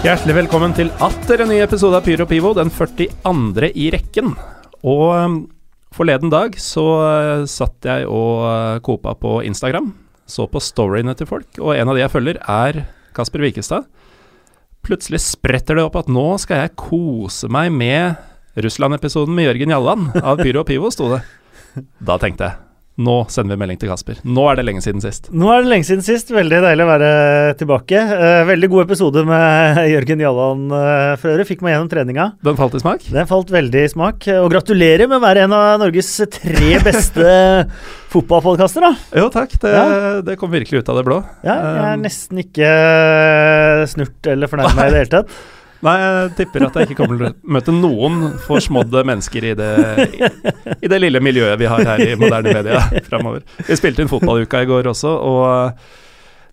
Hjertelig velkommen til atter en ny episode av Pyro Pivo, den 42. i rekken. Og um, forleden dag så uh, satt jeg og uh, kopa på Instagram, så på storyene til folk, og en av de jeg følger, er Kasper Wikestad. Plutselig spretter det opp at nå skal jeg kose meg med Russland-episoden med Jørgen Jalland av Pyro Pivo, sto det. Da tenkte jeg nå sender vi melding til Kasper. Nå er det lenge siden sist. Nå er det lenge siden sist. Veldig deilig å være tilbake. Uh, veldig god episode med Jørgen Jallan for øvrig. Fikk meg gjennom treninga. Den falt i smak? Den falt veldig i smak. Og gratulerer med å være en av Norges tre beste fotballpodkaster, da. Jo, takk. Det, ja. det, kom virkelig ut av det blå. Ja, jeg er um, nesten ikke snurt eller fornærma i det hele tatt. Nei, jeg tipper at jeg ikke kommer til å møte noen forsmådde mennesker i det, i, det lille miljøet vi har her i moderne media framover. Vi spilte inn fotballuka i går også, og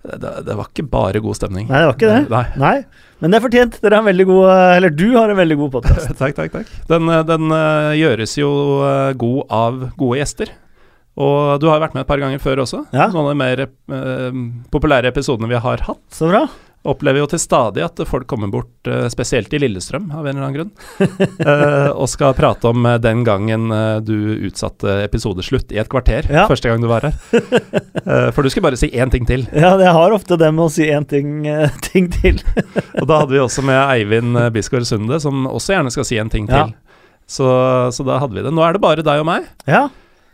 det, det, var ikke bare god stemning. Nei, det var ikke det. Nei. Nei. Men det er fortjent. Dere har en veldig god Eller du har en veldig god podkast. takk, takk, takk. Den, den uh, gjøres jo god av gode gjester. Og du har vært med et par ganger før også. Ja. Noen av de mer uh, populære episodene vi har hatt. Så bra opplever jo til stadig at folk kommer bort, uh, spesielt i Lillestrøm av en eller annen grunn, uh, og skal prate om uh, den gangen du utsatte episodeslutt i et kvarter. Ja. Første gang du var her. for du skulle bare si én ting til. Ja, jeg har ofte det med å si én ting, ting, til. og da hadde vi også med Eivind Bisgaard Sunde, som også gjerne skal si en ting til. Ja. Så, så, da hadde vi det. Nå er det bare deg og meg. Ja.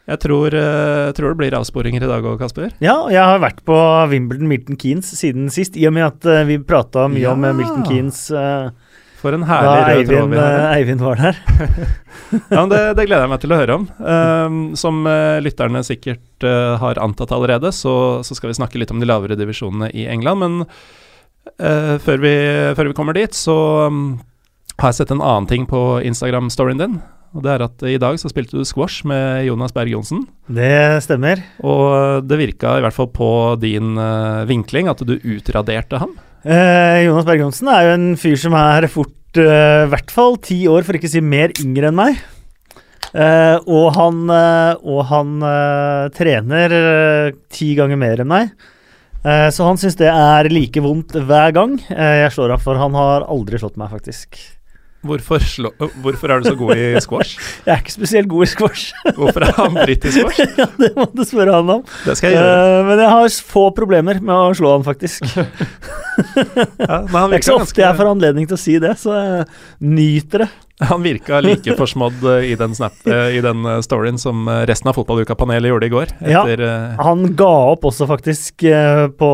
Jeg tror, uh, tror, det blir avsporinger i dag òg, Kasper. Ja, jeg har vært på Wimbledon Milton Keynes siden sist, i og med at uh, vi prata mye ja. om eh, Milton Keynes uh, For en herlig rød Eivind, tråd vi har. Eivind var der. ja, det, det, gleder jeg meg til å høre om. Um, som lytterne sikkert har antatt allerede, så, så, skal vi snakke litt om de lavere divisjonene i England. Men før vi, før, vi, kommer dit, så um, har jeg sett en annen ting på Instagram-storyen din. Og det er at i dag så spilte du squash med Jonas Berg Johnsen. Det stemmer. Og det virka i hvert fall på din uh, vinkling at du utraderte ham. Eh, Jonas Berg Johnsen er jo en fyr som er fort eh, i uh, hvert fall ti år, for ikke å si mer yngre enn meg. Uh, og han, og han trener ti ganger mer enn meg. så han syns det er like vondt hver gang jeg slår ham, for han har aldri slått meg, faktisk. Hvorfor, slå, hvorfor, er du så god i squash? Jeg er ikke spesielt god i squash. hvorfor er han britt i squash? ja, Det må du spørre han om. Det skal jeg gjøre. Uh, men jeg har få problemer med å slå han, faktisk. ja, det er ikke så ofte ganske... jeg får anledning til å si det, så jeg nyter det. Han virka like forsmådd eh, i den, snap, eh, i den storyen som resten av fotballuka-panelet gjorde i går. Etter, ja, han ga opp også, faktisk, på,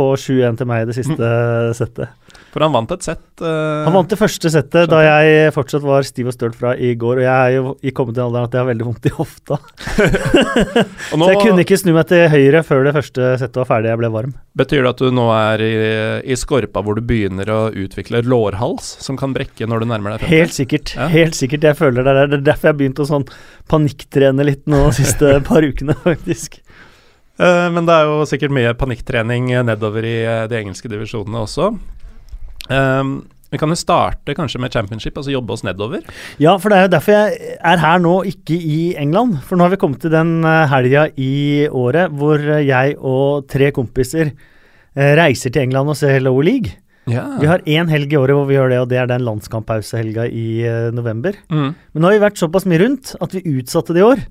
på 7-1 til meg i det siste mm. settet. For han vant et sett. Uh, han vant det første settet da jeg fortsatt var stiv og støl fra i går. Og jeg er jo i kommet til alderen at jeg har veldig vondt i hofta. nå, så jeg kunne ikke snu meg til høyre før det første settet var ferdig. Jeg ble varm. Betyr det at du nå er i, i skorpa hvor du begynner å utvikle lårhals som kan brekke når du nærmer deg 50? Helt sikkert. Ja. Helt sikkert. Jeg føler det er, det er derfor jeg har begynt å sånn panikktrene litt nå de siste par ukene, faktisk. Uh, men det er jo sikkert mye panikktrening nedover i uh, de engelske divisjonene også. Um, vi kan jo starte kanskje med championship, altså jobbe oss nedover. Ja, for det er jo derfor jeg er her nå, ikke i England. For nå har vi kommet til den eh, helga i året hvor jeg og tre kompiser eh, reiser til England og ser Lower League. Ja. Vi har én helg i året hvor vi gjør det, og det er den landskamppausehelga i november. Mm. Men nå har vi vært såpass mye rundt at vi utsatte det i år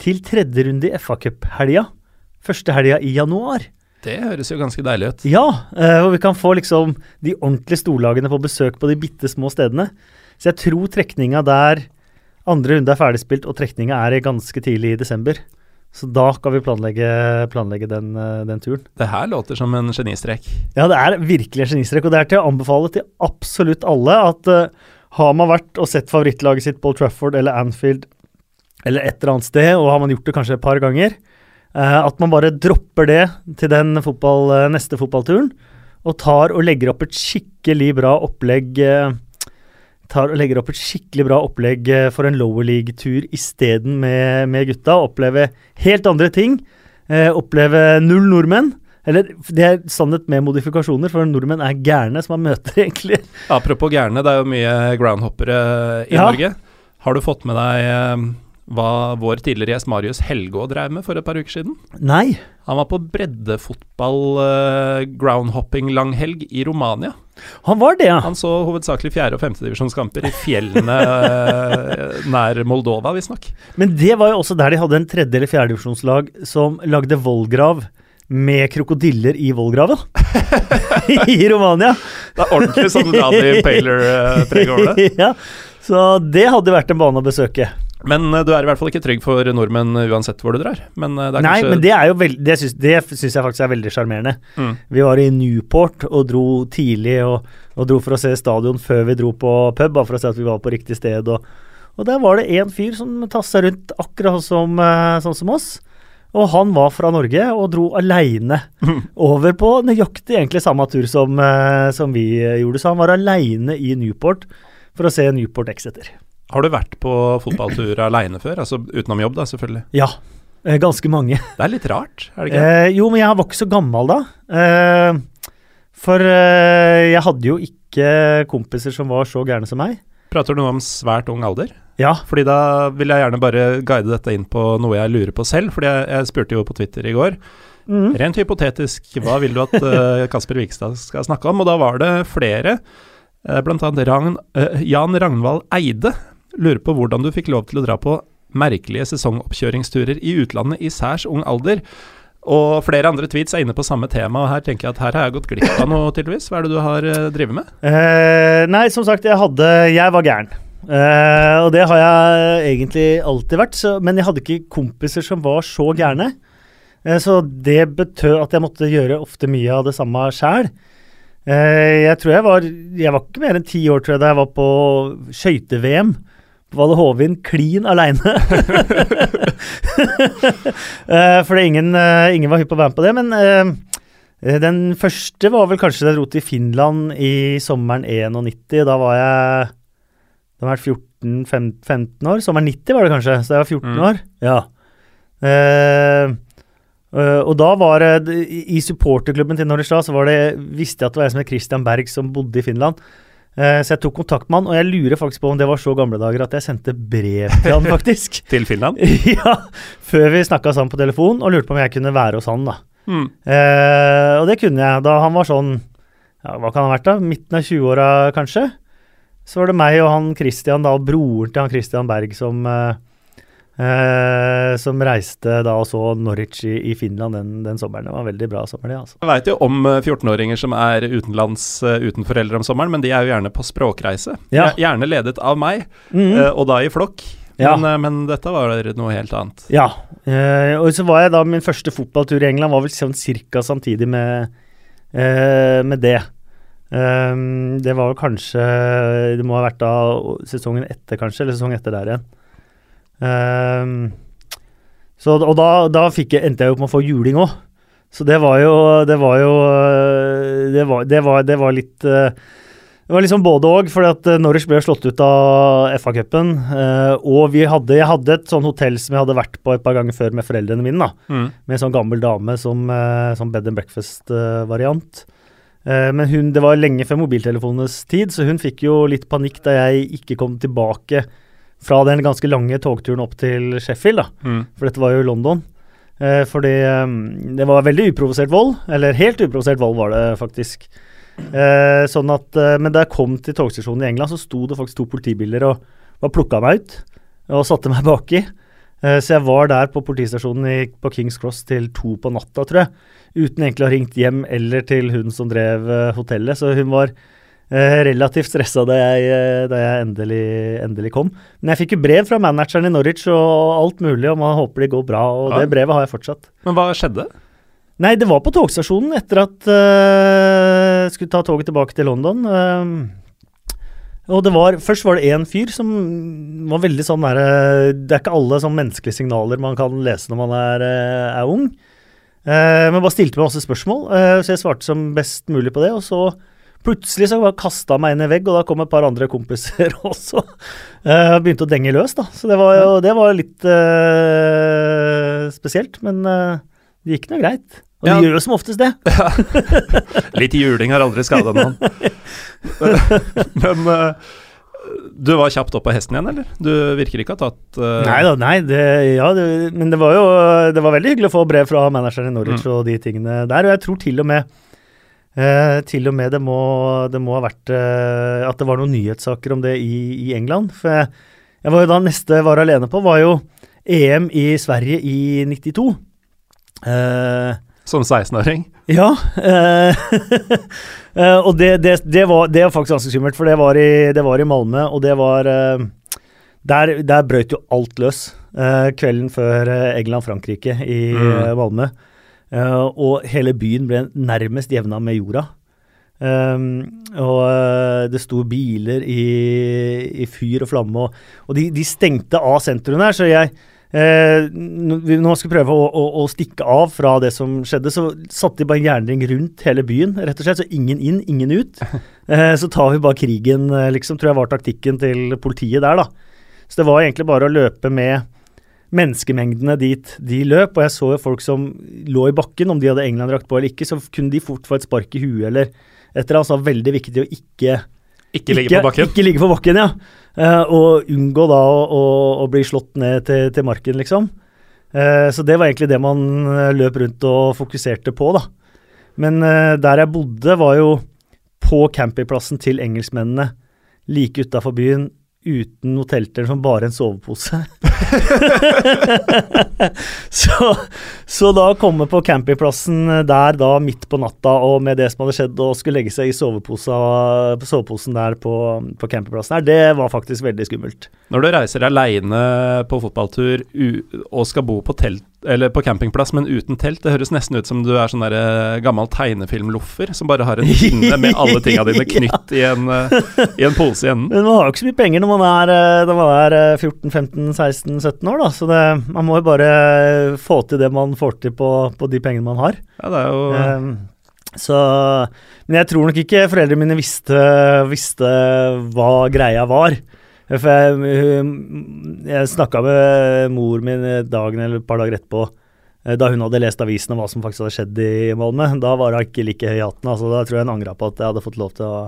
til tredje runde i FA-cuphelga. Første helga i januar. Det høres jo ganske deilig ut. Ja, uh, og vi kan få liksom de ordentlige storlagene på besøk på de bitte små stedene. Så jeg tror trekninga der andre runde er ferdigspilt, og trekninga er ganske tidlig i desember. Så da skal vi planlegge, planlegge den, uh, den, turen. Det her låter som en genistrek. Ja, det er virkelig en genistrek. Og det er til å anbefale til absolutt alle at uh, har man vært og sett favorittlaget sitt Paul Trafford eller Anfield eller et eller annet sted, og har man gjort det kanskje et par ganger, at man bare dropper det til den fotball, uh, neste fotballturen, og tar og legger opp et skikkelig bra opplegg uh, tar og legger opp et skikkelig bra opplegg for en lower league-tur isteden med, med gutta. Oppleve helt andre ting. oppleve null nordmenn. Eller det er sannhet med modifikasjoner, for nordmenn er gærne som man møter, egentlig. Apropos gærne, det er jo mye groundhoppere i ja. Norge. Har du fått med deg hva vår tidligere gjest Marius Helgå drev med for et par uker siden? Nei. Han var på breddefotball uh, groundhopping-langhelg i Romania. Han var det, ja. Han så hovedsakelig fjerde- og femtedivisjonskamper i fjellene eh, nær Moldova, visstnok. Men det var jo også der de hadde en tredje- eller fjerdedivisjonslag som lagde vollgrav med krokodiller i vollgraven. I Romania. Det er ordentlig sånn Radi Paler-preg over det. ja, så det hadde vært en bane å besøke. Men eh, du er i hvert fall ikke trygg for nordmenn uansett hvor du drar. Men eh, det Nei, kanskje men det er jo veld, det syns, det syns jeg faktisk er veldig sjarmerende. mm. Vi var i Newport og dro tidlig og, og dro for å se stadion før vi dro på pub, for å se at vi var på riktig sted. Og, og der var det en fyr som tassa rundt akkurat som, eh, sånn som oss. Og han var fra Norge og dro aleine over på nøyaktig egentlig samme tur som, eh, som vi eh, gjorde. Så han var aleine i Newport for å se Newport Exeter. Har du vært på fotballtur aleine før? Altså utenom jobb, da, selvfølgelig. Ja, eh, ganske mange. Det er litt rart, er det ikke? Eh, jo, men jeg var ikke så gammel da. Eh, for eh, jeg hadde jo ikke kompiser som var så gærne som meg. Prater du nå om svært ung alder? Ja. Fordi da vil jeg gjerne bare guide dette inn på noe jeg lurer på selv. Fordi jeg, jeg spurte jo på Twitter i går. Mm. Rent hypotetisk, hva vil du at eh, Kasper Vikstad skal snakke om? Og da var det flere, uh, bl.a. Ragn, uh, Jan Ragnvald Eide, lurer på hvordan du fikk lov til å dra på merkelige sesongoppkjøringsturer i utlandet i særs ung alder. Og flere andre tweets er inne på samme tema, og her tenker jeg at her har jeg gått glipp av noe, tydeligvis. Hva er det du har uh, drevet med? Uh, nei, som sagt, jeg hadde Jeg var gæren. Uh, og det har jeg egentlig alltid vært, så, men jeg hadde ikke kompiser som var så gærne. Uh, så det betød at jeg måtte gjøre ofte mye av det samme sjæl. Uh, jeg tror jeg var Jeg var ikke mer enn ti år tror jeg, da jeg var på skøyte-VM. Valle Hovin klin aleine. for fordi ingen, eh, ingen var hypp på å være med på det. Men eh, Eh, Den første var vel kanskje den dro til Finland i sommeren 91. Da var jeg Da var jeg 14-15 år. Sommeren 90 var det kanskje, så jeg var 14 Mm. år. Ja. Uh, eh, og da var det I i supporterklubben til da, så var det, visste jeg at det var en som het Christian Berg som bodde i Finland. Eh, så jeg tok kontakt med han, og jeg lurer faktisk på om det var så gamle dager at jeg sendte brev til han, faktisk. Til Finland? ja, Før vi snakka sammen på telefon, og lurte på om jeg kunne være hos han, da. Mm. Eh, og det kunne jeg da han var sånn ja, Hva kan han ha vært, da? Midten av 20-åra, kanskje? Så var det meg og han Christian, da, og broren til han Christian Berg, som eh, eh, Som reiste da og så Norwich i, i Finland den, den sommeren. Det var en veldig bra sommer, det, altså. Jeg veit jo om eh, 14-åringer som er utenlands eh, uten foreldre om sommeren, men de er jo gjerne på språkreise. Ja. Gjerne ledet av meg, Mhm. eh, og da i flokk. Ja. Men, eh, men dette var noe helt annet. Ja. Eh, og så var jeg da Min første fotballtur i England var vel sånn cirka samtidig med, eh, med det. Um, det var vel kanskje Det må ha vært da sesongen etter, kanskje, eller sesongen etter der igjen. Um, så, og da, da jeg, endte jeg opp med å få juling òg. Så det var jo Det var jo øh, Det var, det var, det var litt øh, Det var liksom både òg, fordi at øh, Norwich ble slått ut av FA-cupen. og vi hadde, jeg hadde et sånn hotell som jeg hadde vært på et par ganger før med foreldrene mine. da, Mm. Med en sånn gammel dame som, som bed and breakfast-variant. men hun, det var lenge før mobiltelefonenes tid, så hun fikk jo litt panikk da jeg ikke kom tilbake fra den ganske lange togturen opp til Sheffield. da, Mm. For dette var jo i London. Eh, fordi um, det var veldig uprovosert vold. Eller helt uprovosert vold var det faktisk. Eh, sånn at, eh, men da jeg kom til togstasjonen i England, så sto det faktisk to politibiler og bare plukka meg ut og satte meg baki. Eh, så jeg var der på politistasjonen i, på Kings Cross til to på natta, tror jeg. Uten egentlig å ha ringt hjem eller til hun som drev eh, hotellet. Så hun var relativt stressa da jeg, eh, da jeg endelig, endelig kom. Men jeg fikk jo brev fra manageren i Norwich og alt mulig om han håper det går bra, og Ja. det brevet har jeg fortsatt. Men hva skjedde? Nei, det var på togstasjonen etter at uh, skulle ta toget tilbake til London. Uh, og det var, Først var det én fyr som var veldig sånn derre Det er ikke alle sånn menneskelige signaler man kan lese når man er, uh, er ung. Eh, men bare stilte meg masse spørsmål, eh, så jeg svarte som best mulig på det. Og så plutselig så bare kasta meg inn i vegg, og da kom et par andre kompiser også. Uh, begynte å denge løs, da. Så det var jo det var litt uh, spesielt. Men uh, det gikk nå greit. Og Ja. det gjør jo som oftest det. Litt juling har aldri skada noen. Men uh, du var kjapt opp på hesten igjen, eller? Du virker ikke å ha tatt uh... Nei da, nei. Det, ja, det, men det var jo det var veldig hyggelig å få brev fra manageren i Norwich Mm. og de tingene der. Og jeg tror til og med Eh, til og med det må, det må ha vært eh, at det var noen nyhetssaker om det i, i England. For jeg, jeg, var jo da neste var alene på, var jo EM i Sverige i 92. Eh, Som 16-åring? ja. eh, eh, og det, det, det, var, det var faktisk ganske skummelt, for det var i, det var i Malmö, og det var eh, Der, der brøt jo alt løs eh, kvelden før England-Frankrike i Mm. Malmö. Eh, og hele byen ble nærmest jevna med jorda. Um, og eh, det sto biler i, i fyr og flamme, og, og de, de stengte av sentrum der, så jeg eh, Når vi nå skulle prøve å, å, å stikke av fra det som skjedde, så satte de bare en jernring rundt hele byen, rett og slett. Så ingen inn, ingen ut. Eh, så tar vi bare krigen, eh, liksom, tror jeg var taktikken til politiet der, da. Så det var egentlig bare å løpe med menneskemengdene dit de løp, og jeg så jo folk som lå i bakken, om de hadde England-drakt på eller ikke, så kunne de fort få et spark i huet eller et eller annet. Så det var veldig viktig å ikke Ikke ligge på bakken? Ikke ligge på bakken, ja. Uh, og unngå da å, å, å bli slått ned til, til marken, liksom. Uh, så det var egentlig det man eh, løp rundt og fokuserte på, da. Men uh, der jeg bodde, var jo på campingplassen til engelskmennene like utafor byen uten noe telt eller som bare en sovepose. så, så da komme på campingplassen der da midt på natta og med det som hadde skjedd, og skulle legge seg i soveposen der på, på campingplassen her, det var faktisk veldig skummelt. Når du reiser aleine på fotballtur og skal bo på, telt, eller på campingplass, men uten telt, det høres nesten ut som du er sånn der eh, gammel tegnefilmloffer som bare har en pinne med alle tinga dine knytt i, en, eh, i en pose i enden. Men man har jo ikke så mye penger når man er, eh, når man er eh, 14-15-16-17 år, da. Så det, man må jo bare få til det man får til på, på de pengene man har. Ja, det er jo Um, så Men jeg tror nok ikke foreldrene mine visste, visste hva greia var. For jeg, jeg snakka med mor min dagen eller et par dager etterpå, eh, da hun hadde lest avisen om hva som faktisk hadde skjedd i Malmö. Da var hun ikke like høy i hatten. Altså, da tror jeg hun angra på at jeg hadde fått lov til å,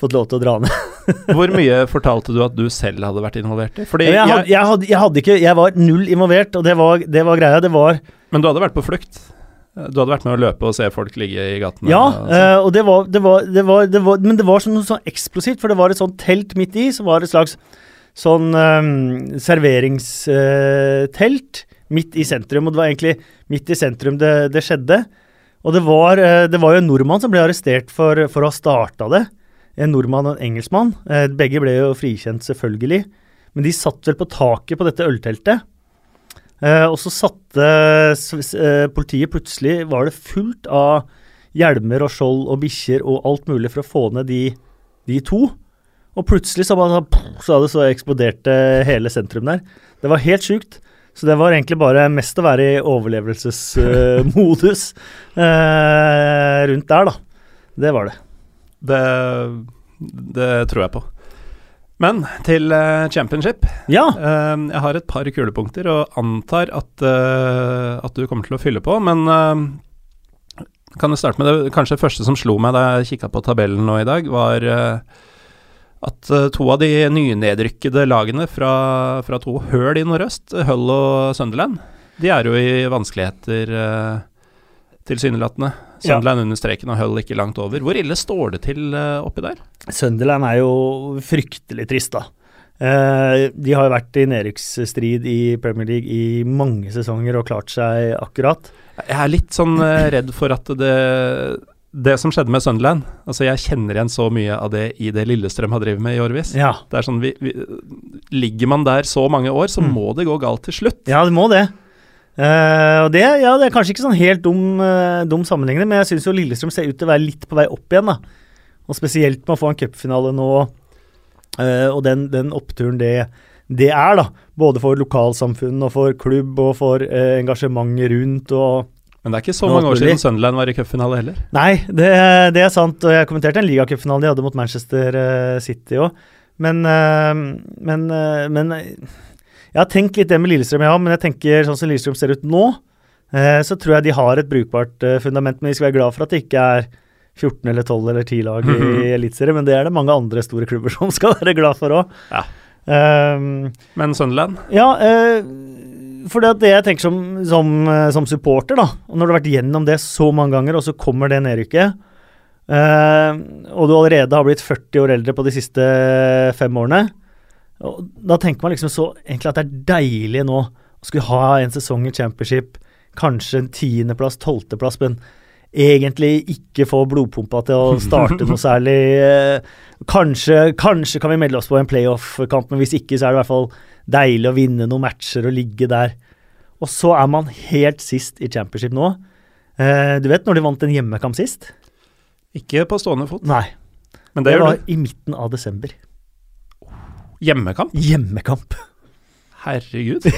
fått lov til å dra ned. Hvor mye fortalte du at du selv hadde vært involvert i? Fordi jeg, jeg, jeg, hadde, jeg hadde ikke Jeg var null involvert, og det var, det var greia. Det var men du hadde vært på flukt? Du hadde vært med å løpe og se folk ligge i gatene? Ja, og sånn. eh, og det var, det var, det var, det var Men det var sånn, sånn eksplosivt, for det var et sånt telt midt i, som var et slags sånn um, serveringstelt midt i sentrum. Og det var egentlig midt i sentrum det, det skjedde. Og det var, eh, det var jo en nordmann som ble arrestert for, for å ha starta det. En nordmann og en engelskmann. Eh, begge ble jo frikjent, selvfølgelig. Men de satt vel på taket på dette ølteltet. Eh, og så satte eh, politiet plutselig Var det fullt av hjelmer og skjold og bikkjer og alt mulig for å få ned de, de to. Og plutselig så, bare, så hadde så eksploderte hele sentrum der. Det var helt sjukt. Så det var egentlig bare mest å være i overlevelsesmodus eh, rundt der, da. Det var det. det, det tror jeg på. Men til uh, championship. Ja. Uh, jeg har et par kulepunkter og antar at, uh, at du kommer til å fylle på, men kan du starte med det kanskje første som slo meg da jeg kikka på tabellen nå i dag, var at to av de nynedrykkede lagene fra, fra to høl i nordøst, Hull og Sunderland, de er jo i vanskeligheter uh, tilsynelatende. Ja. Under streken og Hull ikke langt over. Hvor ille står det til eh, oppi der? Sunderland er jo fryktelig trist, da. Eh, de har jo vært i nedrykksstrid i Premier League i mange sesonger og klart seg akkurat. Jeg er litt sånn eh, redd for at det Det som skjedde med Sunderland Altså, jeg kjenner igjen så mye av det i det Lillestrøm har drevet med i årevis. Ja, Det er sånn vi, vi, Ligger man der så mange år, så Mm. må det gå galt til slutt. ja det må det. Eh, og det, ja, det er kanskje ikke sånn helt dum, uh, dum sammenligning, men jeg syns jo Lillestrøm ser ut til å være litt på vei opp igjen. da. Og spesielt med å få en cupfinale nå, uh, og den, den oppturen det, det er, da. Både for lokalsamfunn og for klubb og for uh, engasjementet rundt og Men det er ikke så mange år siden Sunderland var i cupfinale heller. Nei, det, det er sant. Og jeg kommenterte en ligacupfinale de hadde mot Manchester City òg. Men, men, men Jeg har tenkt litt det med Lillestrøm, ja. Men jeg tenker sånn som Lillestrøm ser ut nå, eh, så tror jeg de har et brukbart eh, fundament. Men vi skal være glad for at det ikke er 14 eller 12 eller 10 lag i Mhm. Eliteserien. Men det er det mange andre store klubber som skal være glad for òg. Ja. Um, Men Sunderland ja, eh, for det, at det jeg tenker som, som, eh, som supporter, da, og når du har vært gjennom det så mange ganger, og så kommer det nedrykket, Eh, og du allerede har blitt 40 år eldre på de siste fem årene. Og da tenker man liksom så egentlig at det er deilig nå å skulle ha en sesong i championship, kanskje en tiendeplass, tolvteplass, men egentlig ikke få blodpumpa til å starte noe særlig. Eh, kanskje, kanskje kan vi melde oss på en playoff-kamp, men hvis ikke, så er det i hvert fall deilig å vinne noen matcher og ligge der. Og så er man helt sist i championship nå. Eh, du vet når de vant en hjemmekamp sist? Ikke på stående fot, Nei. men Det, det, var i midten av desember. Hjemmekamp? Hjemmekamp. Herregud.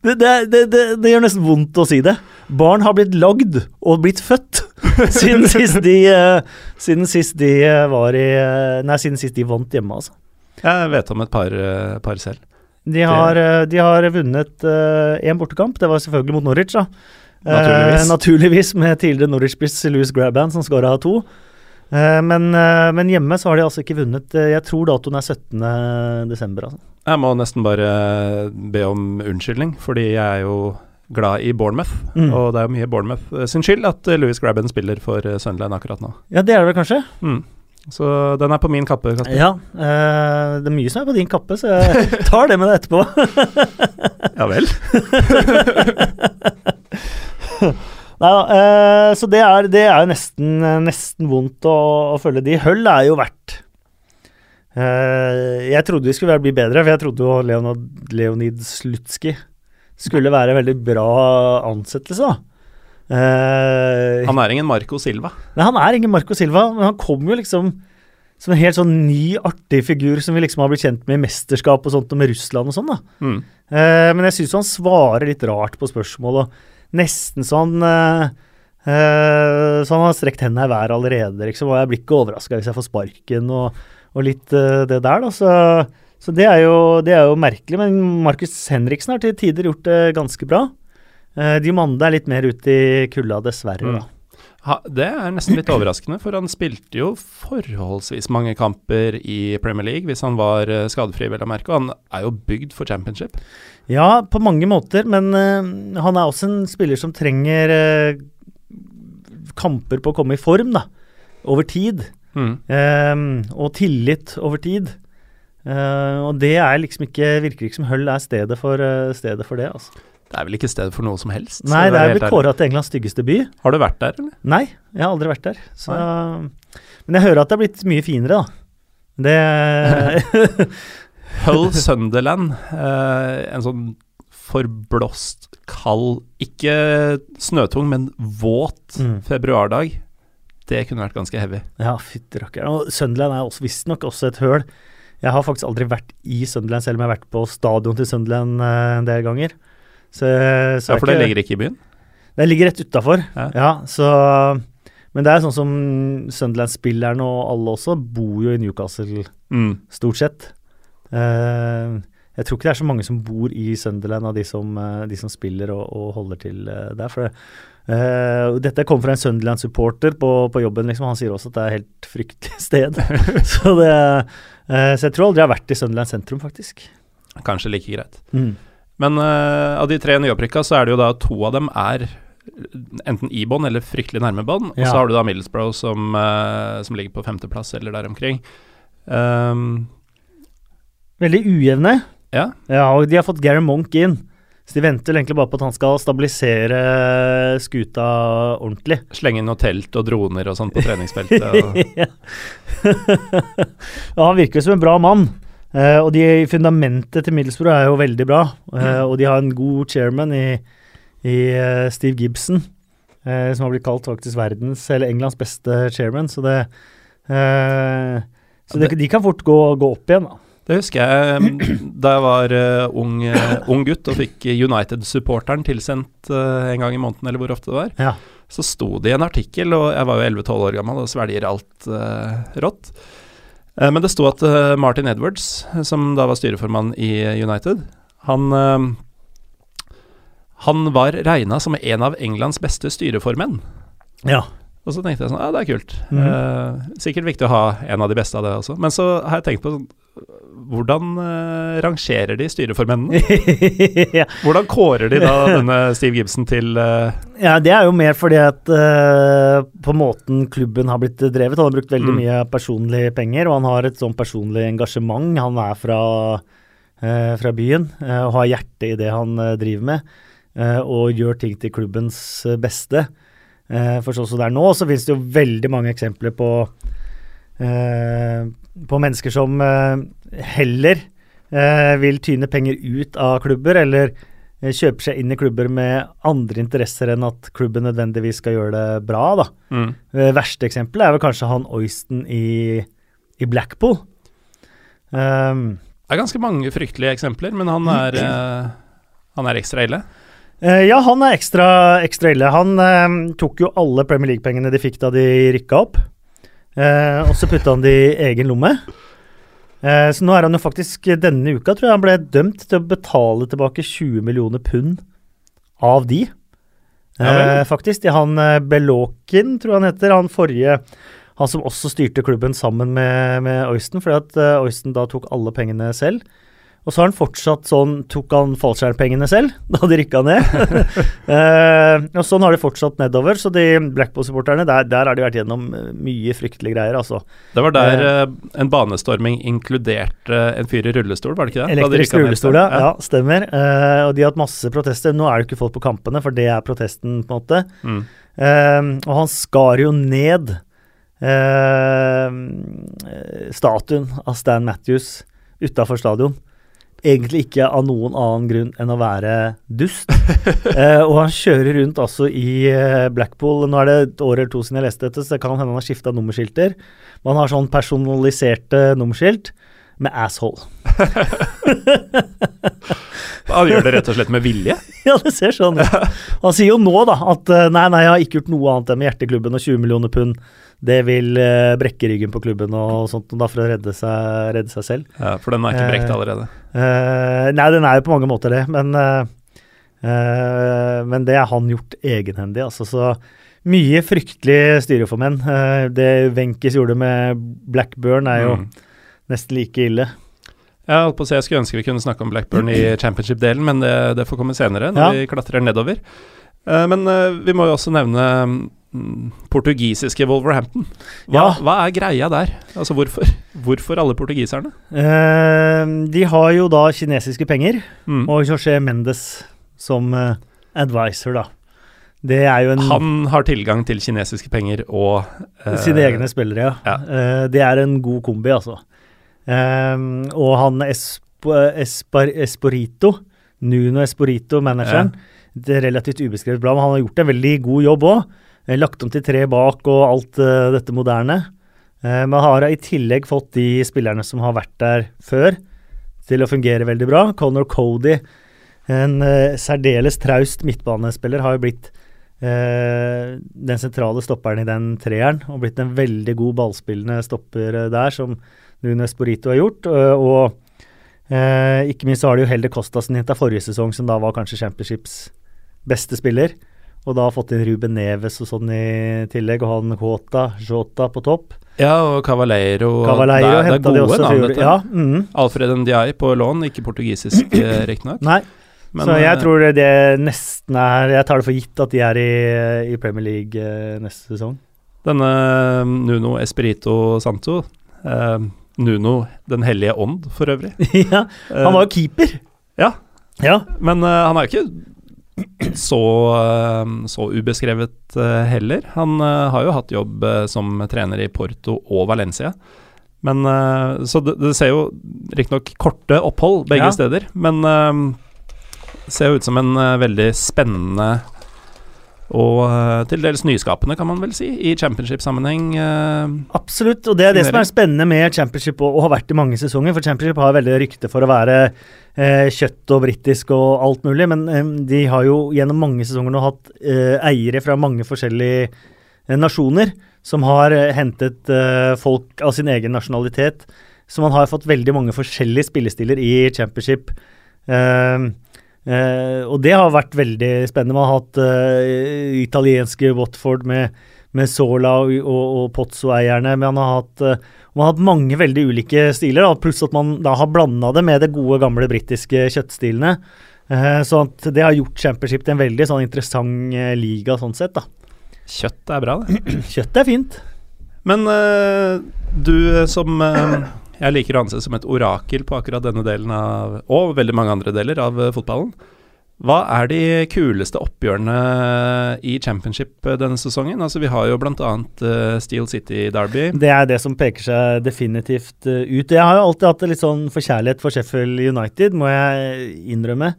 Det, det, det, det, gjør nesten vondt å si det. Barn har blitt lagd og blitt født siden sist de, uh, siden sist de uh, var i uh, Nei, siden sist de vant hjemme, altså. Jeg vet om et par, par selv. De har, de har vunnet én bortekamp. Det var selvfølgelig mot Norwich, da. Naturligvis. naturligvis med tidligere Norwich-spiss Louis Grabban som skåra to. Eh, men, eh, men hjemme så har de altså ikke vunnet. Eh, Jeg tror datoen er 17. desember, altså. Jeg må nesten bare be om unnskyldning, fordi jeg er jo glad i Bournemouth. Mm. Og det er jo mye Bournemouth sin skyld at Louis Grabben spiller for Sunderland akkurat nå. Ja, det er det vel kanskje? Mm. Så den er på min kappe. Kasper. Ja. eh, det er mye som er på din kappe, så jeg tar det med deg etterpå. Ja vel. Nei da, Uh, så det er, det er jo nesten, nesten vondt å, å følge de. Hull er jo verdt uh, Jeg trodde vi skulle bli bedre, for jeg trodde jo Leonid, Leonid Slutski skulle være en veldig bra ansettelse, da. Uh, Han er ingen Marco Silva. Nei, han er ingen Marco Silva, men han kom jo liksom som en helt sånn ny, artig figur som vi liksom har blitt kjent med i mesterskap og sånt, og med Russland og sånn, da. Mm. Uh, men jeg syns han svarer litt rart på spørsmål, og nesten sånn uh, uh, Så han har strekt hendene i været allerede, liksom, og jeg blir ikke overraska hvis jeg får sparken, og, og litt uh, det der, da. Så, så det, er jo, det er jo merkelig. Men Markus Henriksen har til tider gjort det ganske bra. De Mande er litt mer ute i kulda, dessverre, Mm. Ha, det er nesten litt overraskende, for han spilte jo forholdsvis mange kamper i Premier League, hvis han var skadefri, vel å merke. Og han er jo bygd for championship. Ja, på mange måter, men uh, han er også en spiller som trenger uh, kamper på å komme i form, da. Over tid. Mm. Eh, og tillit over tid. Uh, og det er liksom ikke Virker ikke som Hull er stedet for, stedet for det, altså. Det er vel ikke stedet for noe som helst? Nei, det er vel kåra til Englands styggeste by. Har du vært der, eller? Nei, jeg har aldri vært der. Så, men jeg hører at det er blitt mye finere, da. Det Hull Sunderland, eh, en sånn forblåst, kald, ikke snøtung, men våt Mm. februardag. Det kunne vært ganske heavy. Ja, fytti rakkeren. Sunderland er også visstnok også et høl. Jeg har faktisk aldri vært i Sunderland, selv om jeg har vært på stadion til Sunderland eh, en del ganger. Så, så Ja, for det ikke- ligger ikke i byen? Det ligger rett utafor. Ja. Ja, så Men det er sånn som Sunderland-spillerne og alle også bor jo i Newcastle, Mm. stort sett. Eh, jeg tror ikke det er så mange som bor i Sunderland av de som, eh, de som spiller og, og holder til eh, der. For eh, dette kom fra en Sunderland-supporter på, på jobben, liksom. Han sier også at det er et helt fryktelig sted. så, det, uh, så jeg tror aldri jeg har vært i Sunderland sentrum, faktisk. Kanskje like greit. Mm. Men uh, av de tre nyopprykka, så er det jo da to av dem er enten i bånn eller fryktelig nærme bånn. Og så har du da Middlesbrough som, som ligger på femteplass eller der omkring. Um, Veldig ujevne. ja. Ja, og de har fått Gary Monk inn. Så de venter egentlig bare på at han skal stabilisere skuta ordentlig. Slenge inn noe telt og droner og sånn på treningsfeltet. Og, ja, han virker som en bra mann. Eh, og de fundamentet til Middlesbrough er jo veldig bra. Eh, og de har en god chairman i, i uh, Steve Gibson, eh, som har blitt kalt faktisk verdens, eller Englands beste chairman. Så det eh, Så det, de kan fort gå, gå opp igjen, da. Det husker jeg da jeg var uh, ung, uh, ung gutt og fikk United-supporteren tilsendt uh, en gang i måneden, eller hvor ofte det var. Ja. Så sto det i en artikkel, og jeg var jo 11-12 år gammel og svelger alt rått. Men det sto at Martin Edwards, som da var styreformann i United, han han var regna som en av Englands beste styreformenn. ja. Og så tenkte jeg sånn, ja det er kult. Mm. Sikkert viktig å ha en av de beste av det også. Men så har jeg tenkt på sånn, hvordan uh, rangerer de styreformennene? ja. Hvordan kårer de da denne Steve Gibson til uh... ja, det er jo mer fordi at uh, på måten klubben har blitt drevet. Han har brukt veldig Mm. mye personlige penger, og han har et sånn personlig engasjement. Han er fra, fra byen og har hjerte i det han driver med, og gjør ting til klubbens beste. For sånn som det er nå, så finnes det jo veldig mange eksempler på på mennesker som eh, heller eh, vil tyne penger ut av klubber, eller eh, kjøper seg inn i klubber med andre interesser enn at klubben nødvendigvis skal gjøre det bra. da. mm. Verste eksempelet er vel kanskje han Oyston i, i Blackpool. Um, Det er ganske mange fryktelige eksempler, men han er, uh, han er ekstra ille. eh, ja, han er ekstra, ekstra ille. Han eh, tok jo alle Premier League-pengene de fikk da de rykka opp, eh, og så putta han det i egen lomme. Eh, så nå er han jo faktisk Denne uka tror jeg han ble dømt til å betale tilbake 20 millioner pund av de. Eh, faktisk. Til han eh, Belokin, tror jeg han heter. Han forrige Han som også styrte klubben sammen med, med Oysten, fordi at Oysten da tok alle pengene selv. Og så har han fortsatt sånn Tok han fallskjermpengene selv da de rykka ned? eh, og sånn har det fortsatt nedover. Så de Blackpool-supporterne, der, der har de vært gjennom eh, mye fryktelige greier, altså. Det var der eh, en banestorming inkluderte en fyr i rullestol, var det ikke det? Elektrisk de rullestol, ja. ja. Stemmer. Eh, og de har hatt masse protester. Nå er det ikke folk på kampene, for det er protesten, på en måte. Mm. Eh, og han skar jo ned eh, statuen av Stan Matthews utafor stadion. Egentlig ikke av noen annen grunn enn å være dust. eh, og han kjører rundt altså i eh, Blackpool. Nå er det et år eller to siden jeg leste dette, så det kan hende han har skifta nummerskilter. Men han har sånn personaliserte nummerskilt med 'asshole'. Han gjør det rett og slett med vilje. Ja, det ser sånn ut. Han sier jo nå da at eh, nei, nei, jeg har ikke gjort noe annet enn med hjerteklubben og 20 millioner pund. Det vil eh, brekke ryggen på klubben og sånt, og da for å redde seg, redde seg selv. Ja, for den er ikke brekt Eh, allerede. Eh, nei, den er jo på mange måter det, men, eh, eh, men det har han gjort egenhendig, altså. Så mye fryktelig styreformenn. Uh, det Wenches gjorde med Blackburn er jo Mm. nesten like ille. Jeg holdt på å si jeg skulle ønske vi kunne snakke om Blackburn i championship-delen, men det, det får komme senere, når Ja. vi klatrer nedover. Men vi må jo også nevne portugisiske Wolverhampton. Hva, Ja. hva er greia der? Altså hvorfor, hvorfor alle portugiserne? Eh, de har jo da kinesiske penger. Mm. Og José Mendes som eh, advisor, da. Det er jo en Han har tilgang til kinesiske penger og eh, Sine egne spillere, ja. ja. Eh, det er en god kombi, altså. Ehm, og han Esp Espar, Esporito, Nuno Esporito, manageren, det er relativt ubeskrevet blad, men han har gjort en veldig god jobb òg. Lagt om til tre bak og alt eh, dette moderne. Eh, men har i tillegg fått de spillerne som har vært der før, til å fungere veldig bra. Conor Cody, en eh, særdeles traust midtbanespiller, har jo blitt eh, den sentrale stopperen i den treeren, og blitt en veldig god ballspillende stopper eh, der, som Nune Sporito har gjort. og eh, ikke minst så har de jo Helder Costasen henta forrige sesong, som da var kanskje Championships beste spiller. Og da har fått inn Ruben Neves og sånn i tillegg, og han Jota, Jota på topp. Ja, og Cavaleiro. Cavaleiro det, det er gode de navn, dette. Ja, mm, Alfred Ndiaye på lån, ikke portugisisk eh, riktignok. Men, så jeg eh, tror det nesten er Jeg tar det for gitt at de er i, i Premier League eh, neste sesong. Denne eh, Nuno Espirito Santo eh, Nuno Den hellige ånd, for øvrig. ja, han var jo keeper. Ja, Ja. men eh, han er jo ikke så, eh, så ubeskrevet eh, heller. Han eh, har jo hatt jobb som trener i Porto og Valencia. Men Så det, det ser jo riktignok korte opphold begge Ja. steder, men ser jo ut som en veldig spennende og eh, til dels nyskapende, kan man vel si, i championship-sammenheng. eh, Absolutt, og det er det som er spennende med championship og, har vært i mange sesonger. For championship har veldig rykte for å være eh, kjøtt og britisk og alt mulig, men de har jo gjennom mange sesonger nå hatt eiere fra mange forskjellige nasjoner som har hentet folk av sin egen nasjonalitet. Så man har fått veldig mange forskjellige spillestiler i championship. Eh, eh, og det har vært veldig spennende. Man har hatt eh, italienske Watford med med Sola og, og, og Pozzo-eierne. Men han har hatt, eh, man har hatt mange veldig ulike stiler, da, pluss at man da har blanda det med det gode, gamle britiske kjøttstilene. Eh, så at det har gjort Championship til en veldig sånn interessant eh, liga sånn sett. da. Kjøtt er bra, det. Kjøtt er fint. Men eh, du som jeg liker å anse som et orakel på akkurat denne delen av Og veldig mange andre deler av eh, fotballen. Hva er de kuleste oppgjørene i championship eh, denne sesongen? Altså Vi har jo bl.a. Steel City Derby. Det er det som peker seg definitivt eh, ut. Jeg har jo alltid hatt litt sånn forkjærlighet for Sheffield United, må jeg innrømme.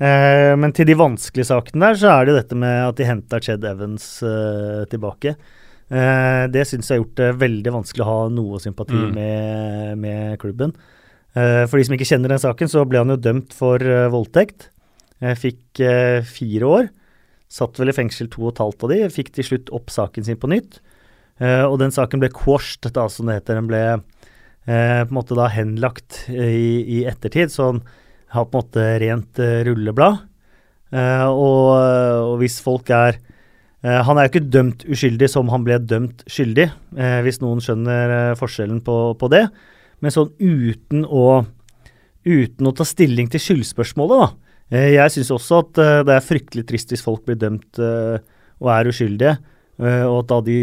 Eh, men til de vanskelige sakene der, så er det jo dette med at de henta Ched Evans eh, tilbake. Eh, det syns jeg har gjort det veldig vanskelig å ha noe sympati Mm. med, med klubben. Eh, for de som ikke kjenner den saken, så ble han jo dømt for eh, voldtekt. Jeg fikk eh, fire år. Satt vel i fengsel to og et halvt av de. Fikk til slutt opp saken sin på nytt. Eh, og den saken ble quashed, da, som det heter. Den ble eh, på en måte da henlagt i, i ettertid, så han har på en måte rent rulleblad. Eh, og, og hvis folk er Han er jo ikke dømt uskyldig som han ble dømt skyldig, eh, hvis noen skjønner eh, forskjellen på, på det. Men sånn uten å, uten å ta stilling til skyldspørsmålet, da. Eh, jeg syns også at eh, det er fryktelig trist hvis folk blir dømt eh, og er uskyldige. eh, og at da de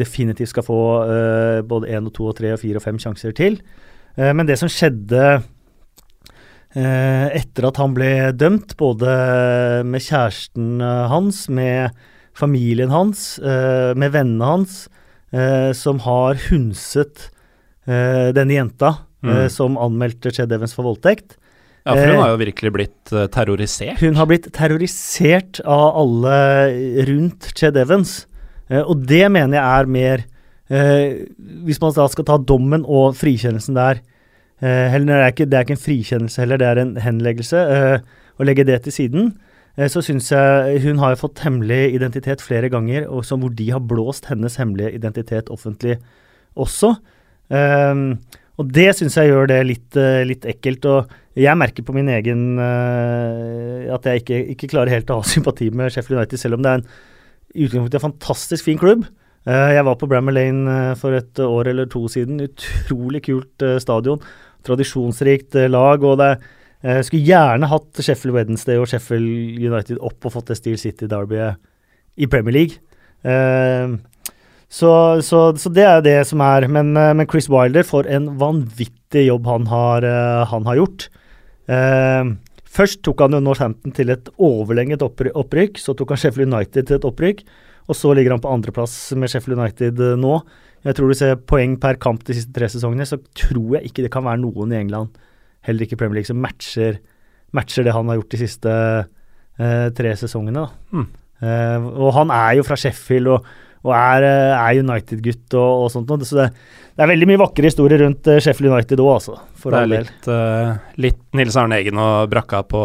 definitivt skal få eh, både én og to og tre og fire og fem sjanser til. Eh, men det som skjedde eh, etter at han ble dømt, både med kjæresten eh, hans, med familien hans, eh, med vennene hans, eh, som har hunset eh, denne jenta Mm. som anmeldte Chad Evans for voldtekt. Ja, for hun har jo virkelig blitt terrorisert. Hun har blitt terrorisert av alle rundt Chad Evans, og det mener jeg er mer Hvis man da skal ta dommen og frikjennelsen der det er, ikke, det er ikke en frikjennelse heller, det er en henleggelse. Å legge det til siden, så syns jeg hun har fått hemmelig identitet flere ganger, og som hvor de har blåst hennes hemmelige identitet offentlig også. Um, og det syns jeg gjør det litt, eh, litt ekkelt. Og jeg merker på min egen uh, at jeg ikke, ikke klarer helt å ha sympati med Sheffield United, selv om det er en i utgangspunktet en fantastisk fin klubb. Uh, jeg var på Brammer Lane eh, for et år eller to siden. Utrolig kult uh, stadion. Tradisjonsrikt eh, lag. og det eh, Skulle gjerne hatt Sheffield Wednesday og Sheffield United opp og fått det Steel City Derby i Premier League. Uh, så, så, så det er det som er. Men, eh, men Chris Wilder, for en vanvittig jobb han har, han har gjort. Uh, først tok han jo Northampton til et overlenget opprykk. Så tok han Sheffield United til et opprykk. Og så ligger han på andreplass med Sheffield United nå. Jeg tror du ser poeng per kamp de siste tre sesongene, så tror jeg ikke det kan være noen i England, heller ikke Premier League, som matcher, matcher det han har gjort de siste eh, tre sesongene. Mm. Eh, og han er jo fra Sheffield og, og er, eh, er United-gutt og, og sånt noe. Så det, det er veldig mye vakre historier rundt eh, Sheffield United òg, altså. For det er litt, uh, litt Nils Arne Eggen og brakka på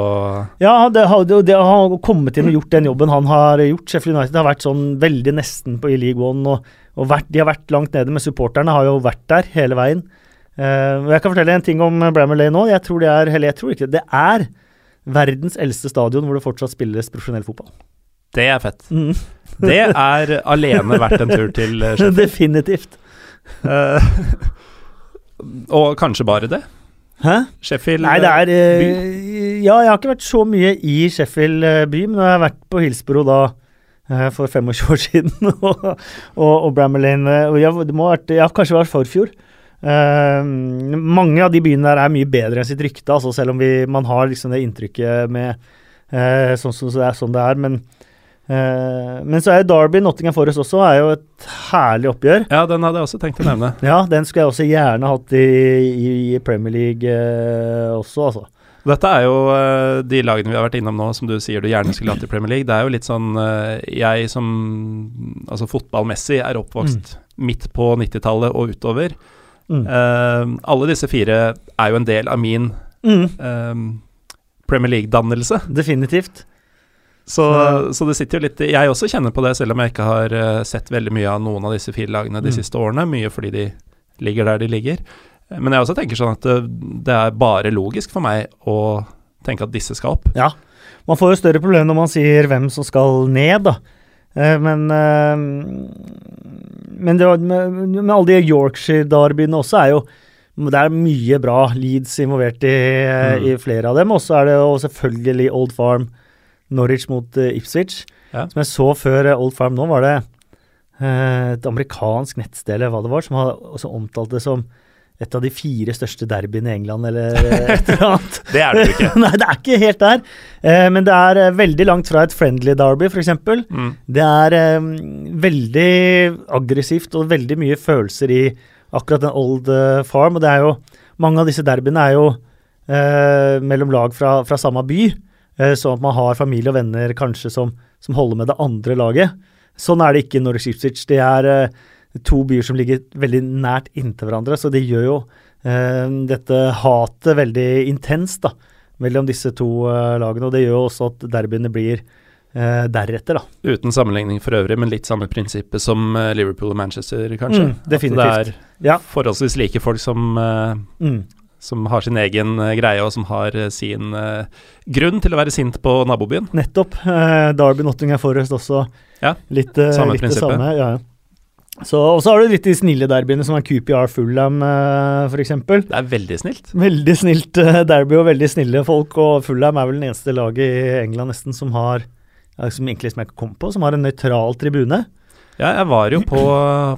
Ja, det har, det, det har kommet inn og gjort den jobben han har gjort. Sheffield United har vært sånn veldig nesten på i League One, og, og vært, de har vært langt nede, men supporterne har jo vært der hele veien. Eh, jeg kan fortelle en ting om Brammer Lane nå. Jeg tror det er, eller jeg tror ikke det, det er verdens eldste stadion hvor det fortsatt spilles profesjonell fotball. Det er fett. Mm. Det er alene verdt en tur til eh, Sheffield. Definitivt. Uh, og kanskje bare det. Hæ? Sheffield Nei, det er eh, Ja, jeg har ikke vært så mye i Sheffield by, men jeg har vært på Hillsborough da for 25 år siden, og, og, og Brammer Lane og jeg, det må ha vært, Jeg har kanskje vært forfjor. Eh, mange av de byene der er mye bedre enn sitt rykte, altså selv om vi, man har liksom det inntrykket med uh, sånn som det er, sånn det er. Men, uh, men så er Derby Nottingham Forest også er jo et herlig oppgjør. Ja, den hadde jeg også tenkt å nevne. Ja, den skulle jeg også gjerne hatt i, i, i Premier League eh, også, altså. Dette er jo de lagene vi har vært innom nå, som du sier du gjerne skulle hatt i Premier League. Det er jo litt sånn Jeg som altså fotballmessig er oppvokst midt på 90-tallet og utover. Mm. Eh, alle disse fire er jo en del av min Mm, eh, Premier League-dannelse. definitivt. Så, Så- det sitter jo litt Jeg også kjenner på det, selv om jeg ikke har eh, sett veldig mye av noen av disse fire lagene de Mm. siste årene. Mye fordi de ligger der de ligger. Eh, Men jeg også tenker sånn at det, det er bare logisk for meg å tenke at disse skal opp. Ja. Man får jo større problemer når man sier hvem som skal ned, da. Eh, men eh, Men det var, med, med alle de Yorkshire-derbyene også er jo det er mye bra Leeds involvert i, Mm. i flere av dem. Og så er det jo selvfølgelig Old Farm, Norwich mot eh, Ipswich. Ja. Som jeg så før eh, Old Farm nå, var det eh, et amerikansk nettsted eller hva det var, som hadde også omtalt det som et av de fire største derbyene i England, eller et eller annet. Det er det jo ikke. Nei, det er ikke helt der. Eh, men det er eh, veldig langt fra et friendly derby, f.eks. Mm. Det er eh, veldig aggressivt og veldig mye følelser i akkurat den Old eh, Farm. Og det er jo Mange av disse derbyene er jo eh, mellom lag fra, fra samme by, sånn at man har familie og venner kanskje som, som holder med det andre laget. Sånn er det ikke i Norwich Ipswich. Det er to byer som ligger veldig nært inntil hverandre, så det gjør jo eh, dette hatet veldig intenst da, mellom disse to eh, lagene. Og det gjør jo også at derbyene blir eh, deretter, da. Uten sammenligning for øvrig, men litt samme prinsippet som eh, Liverpool og Manchester, kanskje. Mm, definitivt. At det er Ja. forholdsvis like folk som, eh, Mm. som har sin egen eh, greie, og som har sin uh, grunn til å være sint på nabobyen. Nettopp. Uh, Derby Nottingham Forest også. Ja, litt, uh, samme litt det samme. Ja. ja. Så, og så har du litt de snille derbyene, som er QPR Fullham uh, f.eks. Det er veldig snilt. Veldig snilt eh, derby og veldig snille folk. Og Fullham er vel den eneste laget i England nesten som har som egentlig som jeg kom på, som har en nøytral tribune. Ja, jeg var jo på,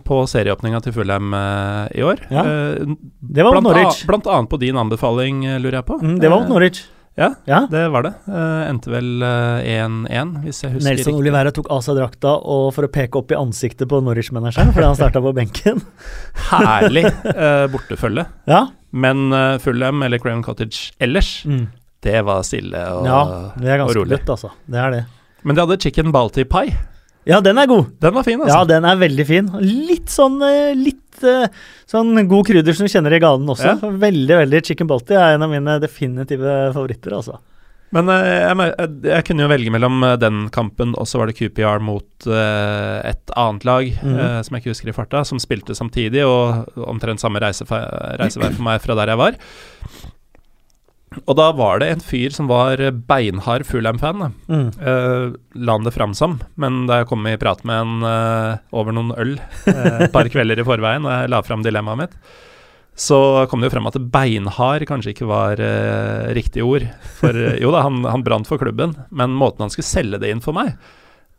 på serieåpninga til Fullham eh, i år. Ja. Eh, Det var mot Norwich. blant annet på din anbefaling, eh, lurer jeg på. Mm, det var mot Eh, Norwich. Ja, Ja. det var det. Uh, endte vel eh, 1-1, hvis jeg husker Nelson riktig. Olivera tok av seg drakta og for å peke opp i ansiktet på Norwich-manageren fordi han starta på benken. Herlig uh, bortefølge. Ja. Men uh, Fulham eller Craven Cottage ellers, Mm. det var stille og, ja, det er og ganske rolig. dødt, altså. Det er det. Men de hadde chicken balti pie. Ja, den er god. Den var fin, altså. Ja, den er veldig fin. Litt sånn eh, litt eh, sånn god krydder som du kjenner i ganen også. Ja. Veldig, veldig Chicken Balti er en av mine definitive favoritter, altså. Men eh, jeg, jeg, jeg kunne jo velge mellom den kampen, og så var det QPR mot uh, et annet lag, mm. uh, som jeg ikke husker i farta, som spilte samtidig, og omtrent samme reisevei for meg fra der jeg var. Og da var det en fyr som var beinhard Fulham-fan. Mm. Uh, la han det fram som, men da jeg kom i prat med han uh, over noen øl eh, et par kvelder i forveien, og jeg la fram dilemmaet mitt, så kom det jo frem at beinhard kanskje ikke var uh, riktig ord. For eh, jo da, han, han brant for klubben, men måten han skulle selge det inn for meg,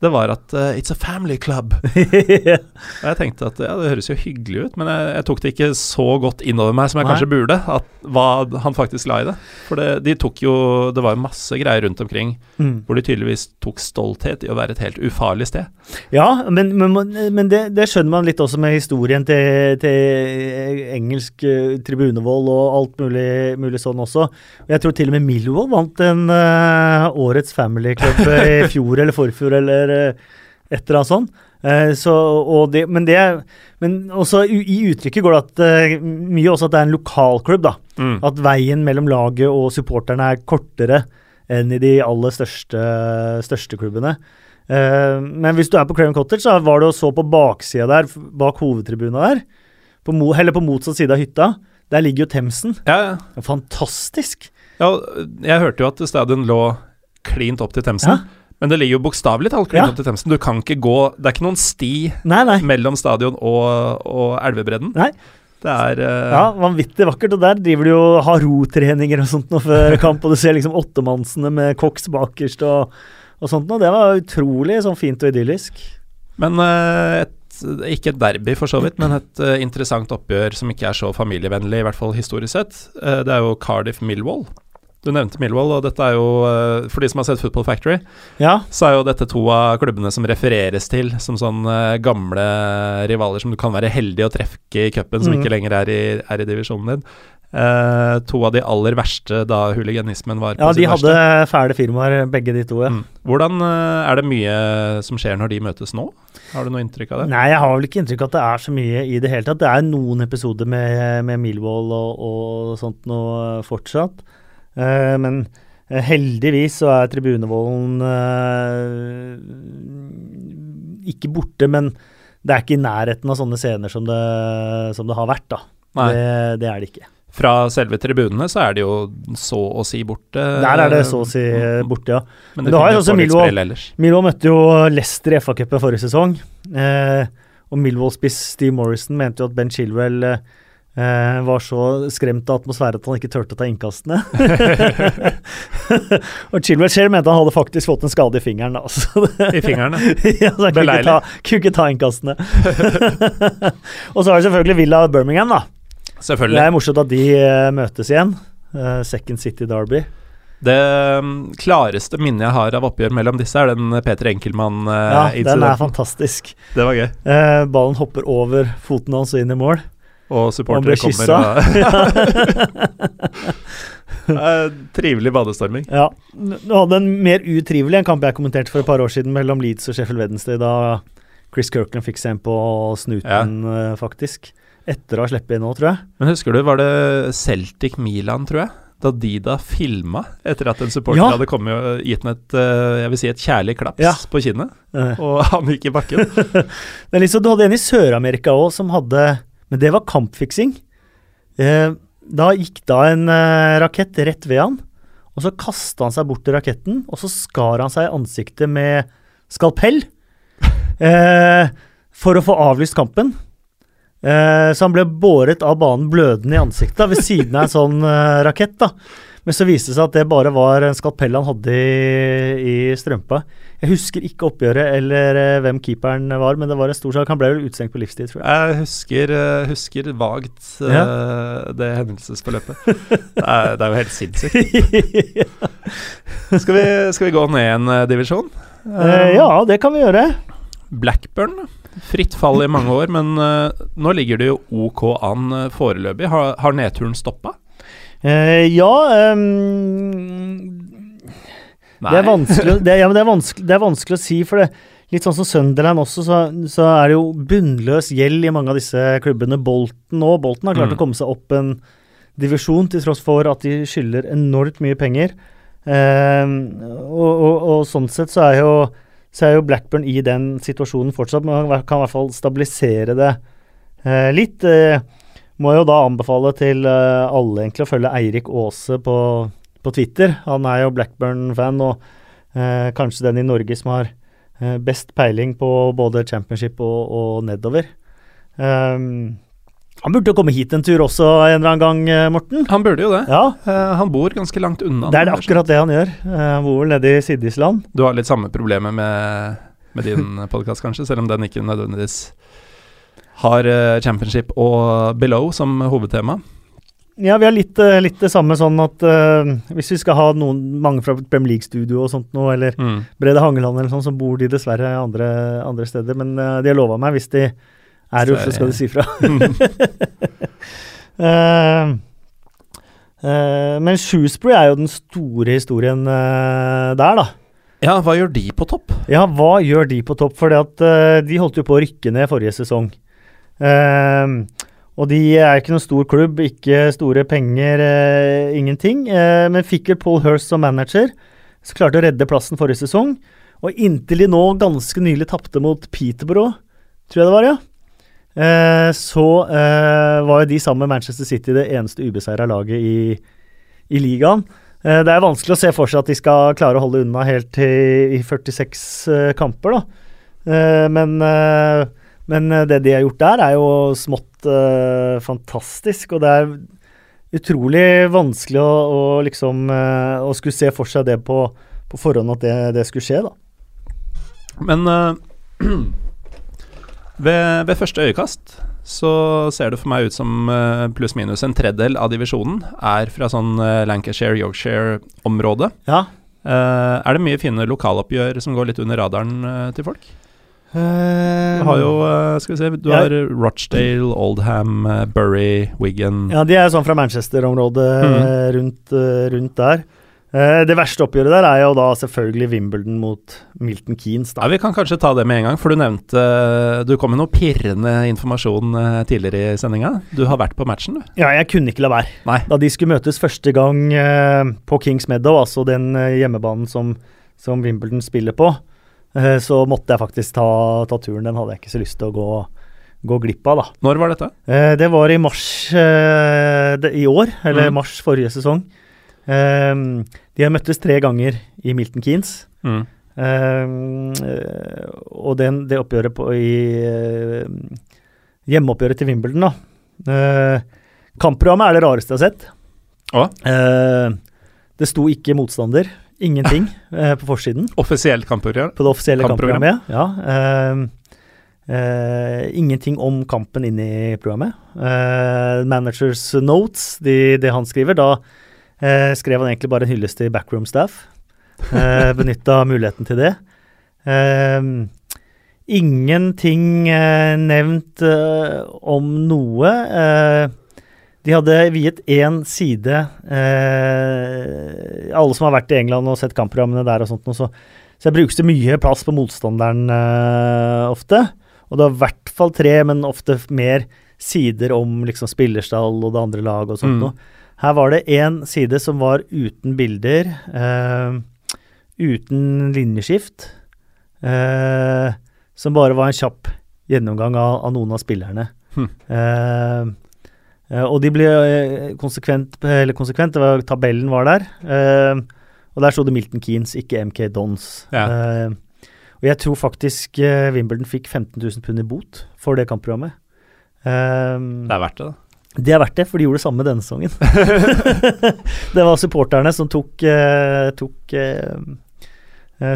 det var at uh, it's a family club. Og jeg tenkte at ja, det høres jo hyggelig ut, men jeg, jeg tok det ikke så godt innover meg som jeg Nei. kanskje burde, at hva han faktisk la i det. For det, de tok jo Det var masse greier rundt omkring mm. hvor de tydeligvis tok stolthet i å være et helt ufarlig sted. Ja, men, men, men det, det skjønner man litt også med historien til, til engelsk uh, tribunevold og alt mulig, mulig sånn også. Jeg tror til og med Millwall vant en uh, årets Family Club i fjor eller forfjor eller eh, et eller annet sånt. Eh, så, og det, men det Men også i, uttrykket går det at eh, mye også at det er en lokalklubb, da. At veien mellom laget og supporterne er kortere enn i de aller største, største klubbene. Eh, men hvis du er på Craven Cottage, så var det å så på baksida der, bak hovedtribuna der, på, eller på motsatt side av hytta, der ligger jo Themsen. Ja, ja. Fantastisk! ja, jeg hørte jo at stadion lå klint opp til Themsen. Ja. Men det ligger jo bokstavelig talt klint Ja. til Themsen. Du kan ikke gå Det er ikke noen sti Nei, nei. mellom stadion og, og elvebredden. Nei. Det er uh... Ja, Vanvittig vakkert. Og der driver de jo haro-treninger og sånt nå før kamp, og du ser liksom åttemannsene med koks bakerst og, og sånt noe. Det var utrolig sånn fint og idyllisk. Men uh, et, ikke et derby, for så vidt, men et uh, interessant oppgjør som ikke er så familievennlig, i hvert fall historisk sett. Det er jo Cardiff Millwall. Du nevnte Millwall, og dette er jo eh, For de som har sett Football Factory, Ja, så er jo dette to av klubbene som refereres til som sånn eh, gamle rivaler som du kan være heldig å treffe i cupen, som mm. ikke lenger er i, er i divisjonen din. Eh, to av de aller verste da huliganismen var på ja de hadde verste. fæle firmaer, begge de to. ja. Mm. Hvordan eh, Er det mye som skjer når de møtes nå? Har du noe inntrykk av det? Nei, jeg har vel ikke inntrykk av at det er så mye i det hele tatt. Det er noen episoder med, med Millwall og, og sånt noe fortsatt. Eh, men eh, heldigvis så er tribunevolden eh, ikke borte, men det er ikke i nærheten av sånne scener som det, som det har vært, da. Det, det er det ikke. fra selve tribunene så er det jo så å si borte. Der er det så å si borte, ja. Men Men du har jo også Milvo. Millwall møtte jo Leicester i FA-cupen forrige sesong. Eh, og Millwall-spiss Steve Morrison mente jo at Ben Chilwell eh, eh, var så skremt av atmosfære at han ikke turte å ta innkastene. og Chilwell selv mente han hadde faktisk fått en skade i fingeren. Da, så I fingrene. ja, så han kunne ikke, ta, kunne ikke ta innkastene. og så har det selvfølgelig Villa Birmingham, da. Selvfølgelig. Det er morsomt at de uh, møtes igjen. Uh, Second City Derby. Det mm, klareste minnet jeg har av oppgjør mellom disse, er den Peter Ja, den er fantastisk. det var gøy. Ballen hopper over foten hans og inn i mål. Og supportere kommer og Eh, Trivelig badestorming. Ja. Du hadde en mer utrivelig en kamp jeg kommenterte for et par år siden mellom Leeds og Sheffield Wednesday, da Chris Kirkland fikk seg en på snuten, ja. faktisk. Etter å ha sluppet inn nå, tror jeg. Men husker du, var det Celtic Milan, tror jeg? Da Dida filma etter at en supporter Ja. hadde kommet og gitt ham et eh, jeg vil si et kjærlig klaps Ja. på kinnet, Eh, og han gikk i bakken. Det er liksom, du hadde en i Sør-Amerika òg som hadde Men det var kampfiksing. Eh, da gikk da en eh, rakett rett ved han, og så kasta han seg bort til raketten, og så skar han seg i ansiktet med skalpell eh, for å få avlyst kampen. Eh, så han ble båret av banen blødende i ansiktet ved siden av en sånn eh, rakett. da. Men så viste det seg at det bare var en skalpell han hadde i, i strømpa. Jeg husker ikke oppgjøret eller eh, hvem keeperen var, men det var en stor sak. Han ble vel utestengt på livstid, tror jeg. Jeg husker, eh, husker vagt eh, det hendelsesforløpet. Det er, det er jo helt sinnssykt. Skal vi, skal vi gå ned en divisjon? uh, ja, det kan vi gjøre. Blackburn. Fritt fall i mange år, men nå ligger det jo ok an foreløpig. Har, har nedturen stoppa? Eh, ja um, Det er, det, ja, men det, er det er vanskelig å si, for det litt sånn som Sunderland også, så, så er det jo bunnløs gjeld i mange av disse klubbene. Bolten nå, Bolten har klart Mm. å komme seg opp en divisjon til tross for at de skylder enormt mye penger. Ehm, og, og, og sånn sett så er, jo, så er jo Blackburn i den situasjonen fortsatt, men kan i hvert fall stabilisere det eh, litt. Eh, må jo da anbefale til eh, alle egentlig å følge Eirik Aase på, på Twitter. Han er jo Blackburn-fan, og eh, kanskje den i Norge som har eh, best peiling på både championship og, og nedover. Um, han burde jo komme hit en tur også en eller annen gang, eh, Morten. Han burde jo det. Ja, Uh, han bor ganske langt unna. det er det akkurat det han gjør. Uh, Han bor nede i Siddisland. Du har litt samme problemer med, med din podkast, kanskje, selv om den ikke nødvendigvis har eh, championship og below som hovedtema. Ja, vi har litt, eh, litt det samme sånn at uh, hvis vi skal ha noen, mange fra Premier League-studio og sånt noe, eller Mm. Brede Hangeland eller sånn, så bor de dessverre andre, andre steder. Men uh, de har lova meg, hvis de er i Oslo, skal de si fra. uh, men Shoesbury er jo den store historien der, da. ja, hva gjør de på topp? Ja, hva gjør de på topp? For de holdt jo på å rykke ned forrige sesong. Eh, og de er ikke noen stor klubb, ikke store penger, eh, ingenting. Eh, men fikk vel Paul Hirst som manager, så klarte å redde plassen forrige sesong. Og inntil de nå ganske nylig tapte mot Peterborough, tror jeg det var, ja. Eh, så eh, var jo de sammen med Manchester City det eneste ubeseira laget i, i ligaen. Eh, det er vanskelig å se for seg at de skal klare å holde unna helt til i 46 eh, kamper, da. Men, men det de har gjort der, er jo smått uh, fantastisk. Og det er utrolig vanskelig å, å liksom uh, Å skulle se for seg det på, på forhånd at det, det skulle skje, da. Men uh, ved, ved første øyekast så ser det for meg ut som pluss-minus en tredjedel av divisjonen er fra sånn Lancashire-Yorkshire-område. Ja. Eh, er det mye fine lokaloppgjør som går litt under radaren eh, til folk? Du har jo eh, Skal vi se Du Ja. har Rochdale, Oldham, eh, Bury, Wigan Ja, de er sånn fra Manchester-området mm. rundt, rundt der. Det verste oppgjøret der er jo da selvfølgelig Wimbledon mot Milton Keanes. Ja, Vi kan kanskje ta det med en gang, for du nevnte Du kom med noe pirrende informasjon tidligere i sendinga. Du har vært på matchen, du. Ja, jeg kunne ikke la være. Nei. Da de skulle møtes første gang på Kings Meadow, altså den hjemmebanen som, som Wimbledon spiller på, så måtte jeg faktisk ta, ta turen. Den hadde jeg ikke så lyst til å gå, gå glipp av, da. Når var dette? Eh, det var i mars eh, i år, eller Mm. mars forrige sesong. Eh, de har møttes tre ganger i Milton Keanes. Mm. Eh, og den, det oppgjøret på i eh, Hjemmeoppgjøret til Wimbledon, da. Eh, kampprogrammet er det rareste jeg har sett. Eh, det sto ikke motstander. Ingenting eh, på forsiden. Offisielt kampprogram. På det offisielle Kampprogram. kampprogrammet. Ja. Eh, eh, ingenting om kampen inn i programmet. Eh, managers notes, de, det han skriver, da eh, skrev han egentlig bare en hyllest til backroom staff. Eh, Benytta muligheten til det. Ingenting nevnt om noe. Eh, de hadde viet én side eh, Alle som har vært i England og sett kampprogrammene der og sånt, noe, så, så brukes det mye plass på motstanderen eh, ofte. Og det er i hvert fall tre, men ofte mer sider om liksom spillerstall og det andre laget og sånt Mm. Her var det én side som var uten bilder, eh, uten linjeskift, eh, som bare var en kjapp gjennomgang av, av noen av spillerne. Hm. Eh, og de ble eh, konsekvent, eller konsekvent, det var, tabellen var der. eh, og der sto det Milton Keanes, ikke MK Dons. Ja. Og jeg tror faktisk Wimbledon fikk 15 000 pund i bot for det kampprogrammet. Det er verdt det, da. det er verdt det, for de gjorde det samme denne sesongen. det var supporterne som tok, tok,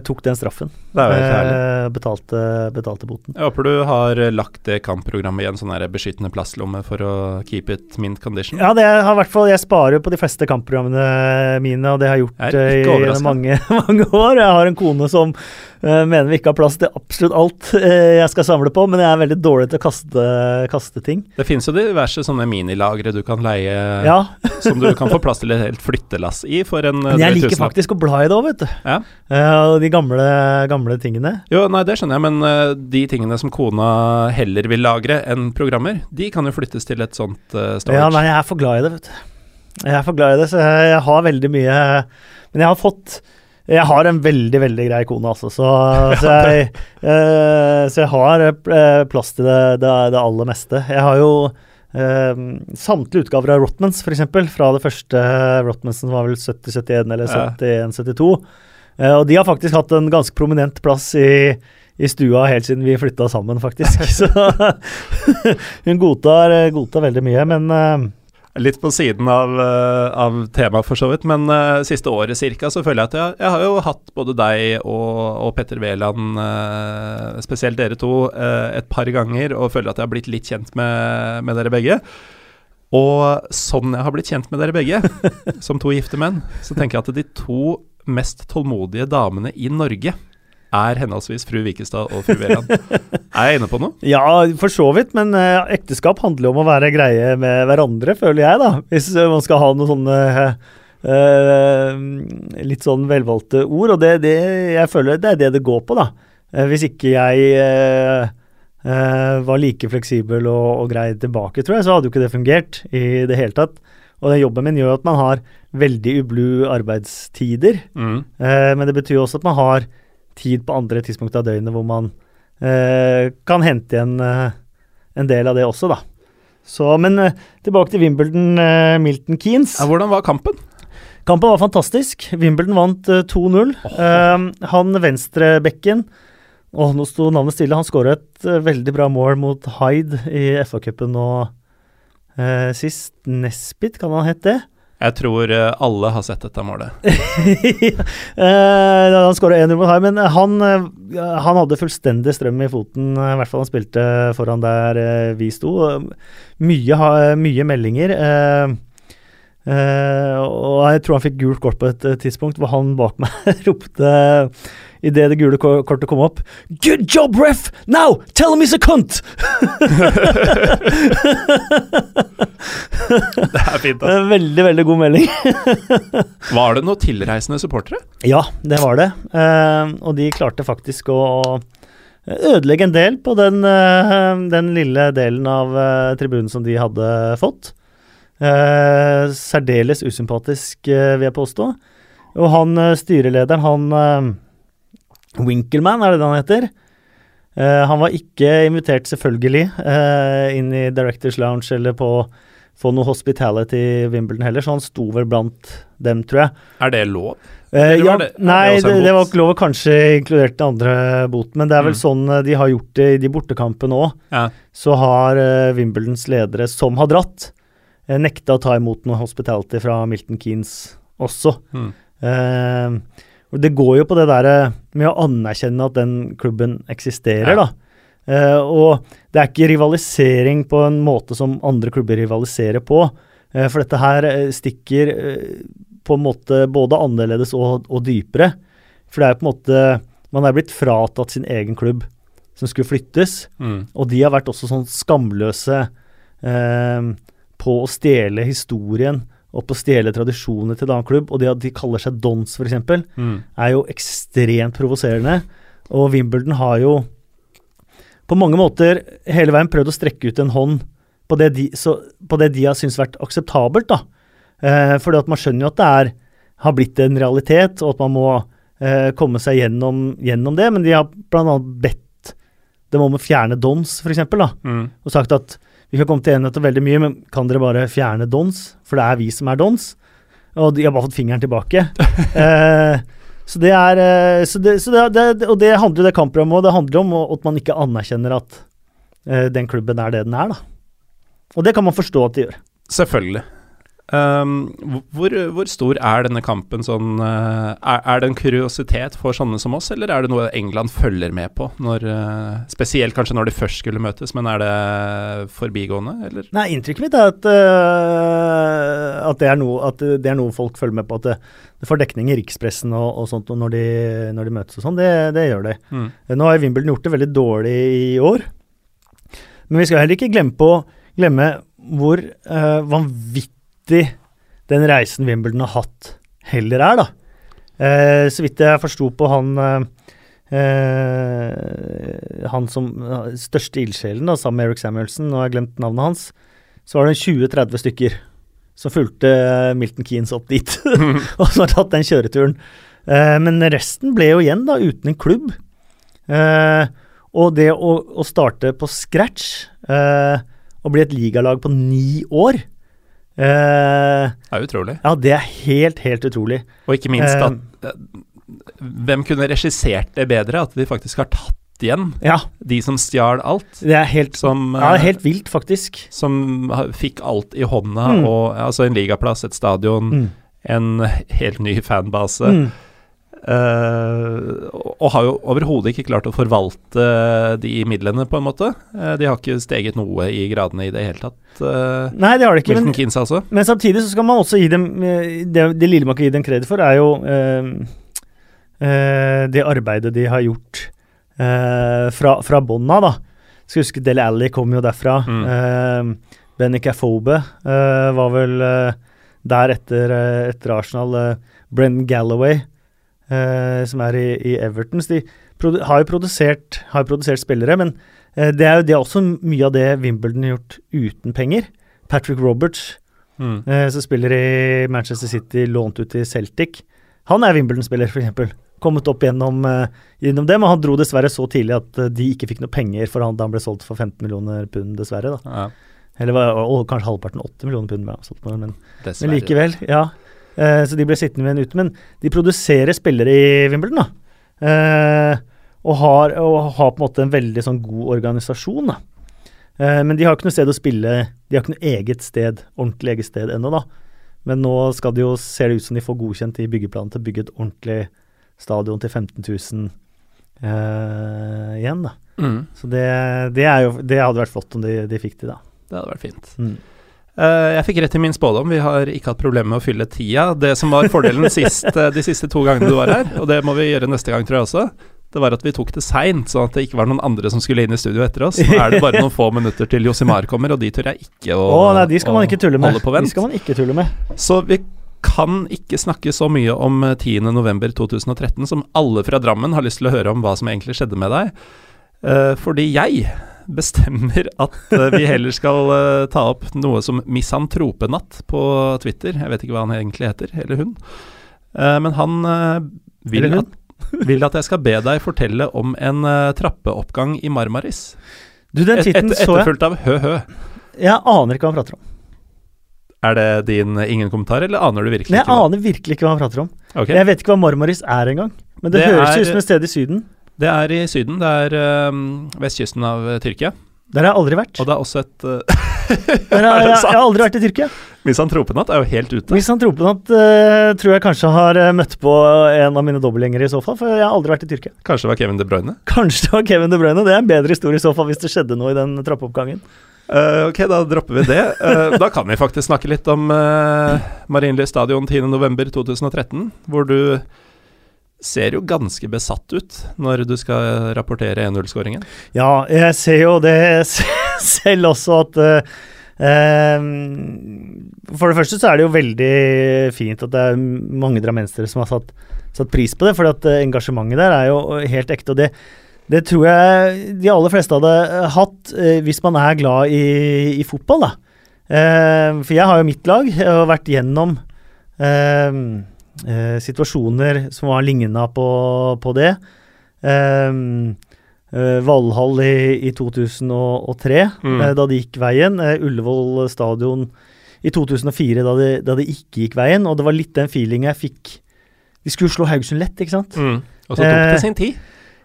tok den straffen. Det er jo helt herlig. Eh, betalte, betalte boten. Jeg håper du har lagt det kampprogrammet i en sånn beskyttende plastlomme for å keep it mint condition. Ja, det har i hvert fall Jeg sparer på de fleste kampprogrammene mine, og det har jeg gjort Jeg eh, i overrasket. mange, mange år. Jeg har en kone som uh, mener vi ikke har plass til absolutt alt uh, jeg skal samle på, men jeg er veldig dårlig til å kaste, kaste ting. Det finnes jo diverse sånne minilagre du kan leie Ja, som du kan få plass til et helt flyttelass i for en eh, men jeg liker faktisk å bla i det òg, vet du. Ja. Eh, og de gamle, gamle tingene. Jo, nei, det skjønner jeg, men eh, de tingene som kona heller vil lagre enn programmer, de kan jo flyttes til et sånt uh, storage. Ja, nei, jeg er for glad i det, vet du. Jeg er for glad i det, så jeg, jeg har veldig mye Men jeg har fått Jeg har en veldig, veldig grei kone, altså, så, så, jeg, eh, så jeg har eh, plass til det, det, det aller meste. Jeg har jo eh, samtlige utgaver av Rotmans, f.eks., fra det første Rotmansen var vel 70-71 eller 71-72. Eh, og de har faktisk hatt en ganske prominent plass i, i stua helt siden vi flytta sammen, faktisk. Så hun godtar, godtar veldig mye, men eh, Litt på siden av, eh, av temaet, for så vidt, men uh, siste året cirka, så føler jeg at jeg, jeg har jo hatt både deg og, og Petter Wæland, uh, spesielt dere to, uh, et par ganger, og føler at jeg har blitt litt kjent med, med dere begge. Og sånn jeg har blitt kjent med dere begge, som to gifte menn, så tenker jeg at de to mest tålmodige damene i Norge er henholdsvis fru Vikestad og fru Veland. Er jeg inne på noe? Ja, for så vidt, men uh, ekteskap handler jo om å være greie med hverandre, føler jeg, da. Hvis eh, man skal ha noen sånne uh, litt sånn velvalgte ord. Og det, det jeg føler det er det det går på, da. Eh, hvis ikke jeg eh, eh, var like fleksibel og, og grei tilbake, tror jeg, så hadde jo ikke det fungert i det hele tatt. Og den jobben min gjør at man har veldig ublu arbeidstider. Mm. Eh, men det betyr også at man har tid på andre tidspunkt av døgnet hvor man eh, kan hente igjen eh, en del av det også, da. Så, men eh, tilbake til Wimbledon, eh, Milton Keanes. Ja, hvordan var kampen? Kampen var fantastisk. Wimbledon vant eh, 2-0. Eh, han venstrebekken Å, nå sto navnet stille. Han skåra et veldig bra mål mot Hyde i FA-cupen nå eh, sist. Nesbit, kan han hete det? Jeg tror eh, alle har sett dette målet. Eh, han skåra 1-0 mot men han, eh, hadde fullstendig strøm i foten. eh, I hvert fall han spilte foran der eh, vi sto. Mye, mye meldinger. eh, eh, og jeg tror han fikk gult kort på et eh, tidspunkt hvor han bak meg ropte Idet det gule kortet kom opp Good job, ref! Now! Tell him he's a cunt! Det er fint, da. Veldig, veldig god melding. Var det noen tilreisende supportere? Ja, det var det. Eh, og de klarte faktisk å ødelegge en del på den, den lille delen av tribunen som de hadde fått. Eh, særdeles usympatisk, eh, vil jeg påstå. Og han eh, styrelederen, han Winkelmann, er det det han heter? Eh, han var ikke invitert, selvfølgelig, eh, inn i Directors Lounge eller på få noe hospitality i Wimbledon heller, så han sto vel blant dem, tror jeg. Er det lov? Eh, ja, det- nei, det, det var ikke lov kanskje inkludert den andre boten, men det er vel Mm. sånn de har gjort det i de bortekampene òg. Ja. Så har eh, Wimbledons ledere, som har dratt, uh, nekta å ta imot noe hospitality fra Milton Keanes også. Mm. Eh, det går jo på det derre med å anerkjenne at den klubben eksisterer, Ja. da. Eh, og det er ikke rivalisering på en måte som andre klubber rivaliserer på. Eh, for dette her eh, stikker eh, på en måte både annerledes og, og dypere. For det er på en måte Man er blitt fratatt sin egen klubb som skulle flyttes. Mm. Og de har vært også sånn skamløse eh, på å stjele historien og på å stjele tradisjonene til en annen klubb. Og det at de kaller seg Dons, f.eks., Mm. er jo ekstremt provoserende. Og Wimbledon har jo på mange måter hele veien prøvd å strekke ut en hånd på det de, så, på det de har syntes vært akseptabelt. da. Eh, fordi at man skjønner jo at det er, har blitt en realitet, og at man må eh, komme seg gjennom, gjennom det. Men de har bl.a. bedt dem om å fjerne Dons, f.eks. Mm. Og sagt at vi kan komme til enighet om veldig mye, men kan dere bare fjerne Dons? For det er vi som er Dons. Og de har bare fått fingeren tilbake. eh, så det er eh, så det, så det, det, Og det handler det kamper om, og det handler om at man ikke anerkjenner at eh, den klubben er det den er, da. Og det kan man forstå at de gjør. Selvfølgelig. Um, hvor, hvor stor er denne kampen sånn uh, er, er det en kuriositet for sånne som oss, eller er det noe England følger med på? Når, uh, spesielt kanskje når de først skulle møtes, men er det forbigående, eller? Nei, inntrykket mitt er at, uh, at, det er noe, at det er noe folk følger med på. At det, det får dekning i rikspressen og, og sånt og når, de, når de møtes og sånn. Det, det gjør de. Mm. Nå har Wimbledon gjort det veldig dårlig i år. Men vi skal heller ikke glemme, på, glemme hvor eh, vanvittig den reisen Wimbledon har hatt, heller er, da. Eh, så vidt jeg forsto på han eh, eh, Han som eh, største ildsjelen, da, sammen med Eric Samuelsen, nå har jeg glemt navnet hans, så var det 20-30 stykker som fulgte eh, Milton Keanes opp dit, og som har tatt den kjøreturen. Eh, men resten ble jo igjen da uten en klubb. Eh, og det å, å starte på scratch eh, og bli et ligalag på ni år eh, Det er utrolig. Ja, det er helt, helt utrolig. Og ikke minst Eh, at uh, Hvem kunne regissert det bedre? At de faktisk har tatt igjen Ja, de som stjal alt. det er helt, Som, ja, uh, helt vilt, faktisk. som fikk alt i hånda, Mm. og altså en ligaplass, et stadion, Mm. en helt ny fanbase. Mm. Eh, og har jo overhodet ikke klart å forvalte de midlene, på en måte. Uh, de har ikke steget noe i gradene i det hele tatt. Uh, Nei, det har de ikke. Men, Kins, altså. men samtidig så skal man også gi dem Det, det lille man kan gi dem kreditt for, er jo det arbeidet de har gjort fra, fra bånn av, da. Skal huske Del Alli kom jo derfra. Mm. Benny Cafobe eh, var vel der etter, etter Arsenal. Uh, Brendan Galloway, eh, som er i, i Everton. Så de har, jo produsert, har produsert spillere, men eh, det er jo det er også mye av det Wimbledon har gjort uten penger. Patrick Roberts, Mm. eh, som spiller i Manchester City, lånt ut til Celtic. Han er Wimbledon-spiller, f.eks. Kommet opp gjennom, eh, gjennom det, men han dro dessverre så tidlig at eh, de ikke fikk noe penger for han da han ble solgt for 15 millioner pund, dessverre. da. Ja, Eller var, og kanskje halvparten 8 millioner pund, men, men likevel. ja. Eh, så de ble sittende med en ute. Men de produserer spillere i Wimbledon, da. Uh, og, har, og har på en måte en veldig sånn god organisasjon, da. Uh, men de har ikke noe sted å spille De har ikke noe eget sted, ordentlig eget sted ennå, da. Men nå skal det jo, ser det ut som de får godkjent i byggeplanen til å bygge et ordentlig stadion til 15 000 eh, igjen, da. Mm. Så det, det, er jo, det hadde vært flott om de, de fikk det, da. Det hadde vært fint. Mm. Eh, jeg fikk rett i min spådom. Vi har ikke hatt problemer med å fylle tida. Det som var fordelen sist, eh, de siste to gangene du var her, og det må vi gjøre neste gang, tror jeg også, det var at vi tok det seint, sånn at det ikke var noen andre som skulle inn i studio etter oss. Nå er det bare noen få minutter til Josimar kommer, og de tør jeg ikke å, Å nei, de skal man ikke tulle med. De skal man ikke tulle med. Så vi kan ikke snakke så mye om eh, 10.11.2013, som alle fra Drammen har lyst til å høre om hva som egentlig skjedde med deg. Eh, fordi jeg bestemmer at eh, vi heller skal eh, ta opp noe som Misantropenatt på Twitter. Jeg vet ikke hva han egentlig heter, eller hun. Eh, men han vil, hun. at, vil at jeg skal be deg fortelle om en trappeoppgang i Marmaris. Du, den Et, et, jeg. etterfulgt av hø-hø. Jeg aner ikke hva han prater om. Er det din ingen kommentar, eller aner du virkelig Nei, ikke Jeg aner virkelig ikke hva han prater om. Okay. Jeg vet ikke hva Marmaris er engang. Men det, Det høres er- ut som et sted i Syden. Det er i Syden. Det er eh, vestkysten av eh, Tyrkia. Der har jeg aldri vært. Og det er også et uh, Der har, jeg, har aldri vært i Tyrkia. Misantropenatt er jo helt ute. Misantropenatt uh, tror jeg kanskje har eh, møtt på en av mine dobbeltgjengere i så fall, for jeg har aldri vært i Tyrkia. Kanskje det var Kevin De Bruyne? Kanskje det var Kevin De Bruyne. Det er en bedre historie i så fall hvis det skjedde noe i den trappeoppgangen. Uh, ok, da dropper vi det. Uh, da kan vi faktisk snakke litt om uh, Marienlyst stadion 10.11.2013, hvor du ser jo ganske besatt ut når du skal rapportere 1-0-skåringen. Ja, jeg ser jo det selv også at eh, For det første så er det jo veldig fint at det er mange drammensere som har satt, satt pris på det, for eh, engasjementet der er jo helt ekte. og det det tror jeg de aller fleste hadde hatt eh, hvis man er glad i, i fotball, da. Eh, for jeg har jo mitt lag. og vært gjennom eh, eh, situasjoner som var ligna på, på det. Eh, eh, Valhall i, i 2003, Mm. eh, da det gikk veien. Eh, Ullevål stadion i 2004, da det, da det ikke gikk veien. Og det var litt den feelingen jeg fikk De skulle slå Haugesund lett, ikke sant? Og så tok Eh, det sin tid.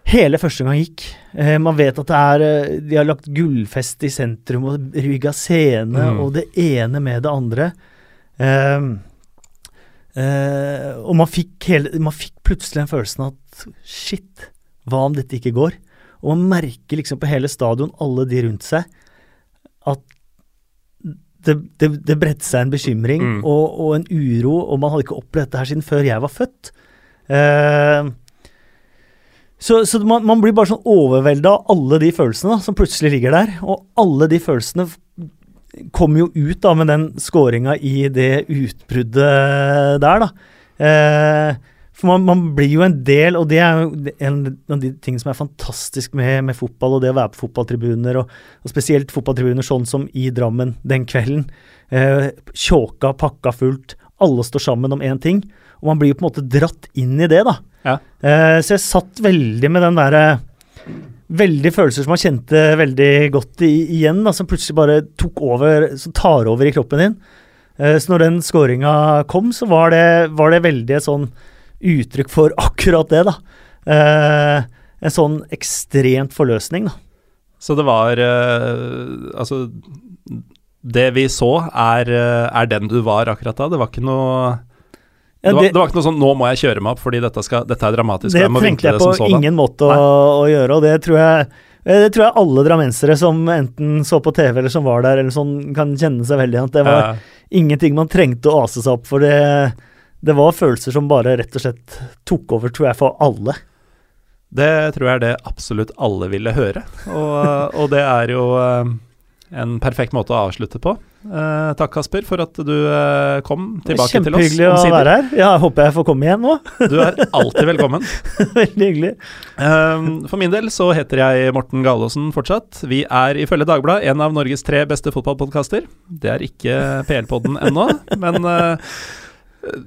Hele første gang gikk. Eh, man vet at det er eh, De har lagt gullfest i sentrum og rygga scene Mm. og det ene med det andre. Eh, eh, og man fikk, hele, man fikk plutselig den følelsen at shit, hva om dette ikke går? Og man merker liksom på hele stadion, alle de rundt seg, at det, det, det bredte seg en bekymring Mm. og, og en uro, og man hadde ikke opplevd dette her siden før jeg var født. Eh, så, så man, man blir bare sånn overvelda av alle de følelsene da, som plutselig ligger der. Og alle de følelsene kommer jo ut da med den skåringa i det utbruddet der, da. Eh, for man, man blir jo en del, og det er jo en av de tingene som er fantastisk med, med fotball, og det å være på fotballtribuner, og, og spesielt fotballtribuner sånn som i Drammen den kvelden. Eh, Tjåka, pakka fullt, alle står sammen om én ting, og man blir jo på en måte dratt inn i det, da. Ja. Eh, så jeg satt veldig med den derre Veldig følelser som man kjente veldig godt i, igjen, da, som plutselig bare tok over, som tar over i kroppen din. Eh, så når den skåringa kom, så var det, var det veldig et sånn uttrykk for akkurat det, da. Eh, en sånn ekstremt forløsning, da. Så det var eh, Altså, det vi så, er, er den du var akkurat da. Det var ikke noe Ja, det, var, det- det var ikke noe sånn 'nå må jeg kjøre meg opp fordi dette, skal, dette er dramatisk'. Det jeg trengte jeg det på sånn. ingen måte å, å gjøre, og det tror jeg eh, det tror jeg alle drammensere som enten så på TV eller som var der, eller sånn, kan kjenne seg veldig igjen. Det var Eh, ingenting man trengte å ase seg opp for. Det, det var følelser som bare rett og slett tok over, tror jeg, for alle. det tror jeg er det absolutt alle ville høre, og, og det er jo eh, en perfekt måte å avslutte på. Eh, takk, Kasper, for at du uh, kom tilbake til oss. Kjempehyggelig å være her. Ja, håper jeg får komme igjen nå. Du er alltid velkommen. Veldig hyggelig. Um, for min del så heter jeg Morten Galaasen fortsatt. Vi er ifølge Dagbladet en av Norges tre beste fotballpodkaster. Det er ikke PL-podden ennå, men uh,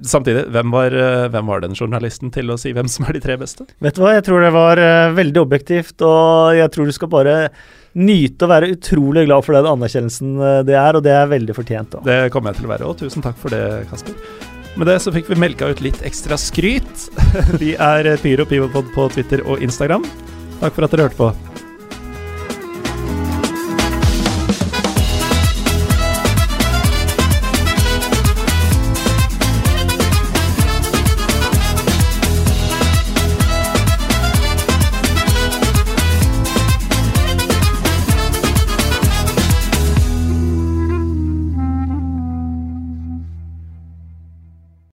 samtidig, hvem var, uh, hvem var den journalisten til å si hvem som er de tre beste? Vet du hva, jeg tror det var eh, veldig objektivt, og jeg tror du skal bare nyte å være utrolig glad for den anerkjennelsen eh, det er, og det er veldig fortjent. Da. Det kommer jeg til å være, og tusen takk for det, Kasper. Med det så fikk vi melka ut litt ekstra skryt. Vi er Pyro Pivopod på Twitter og Instagram. Takk for at dere hørte på.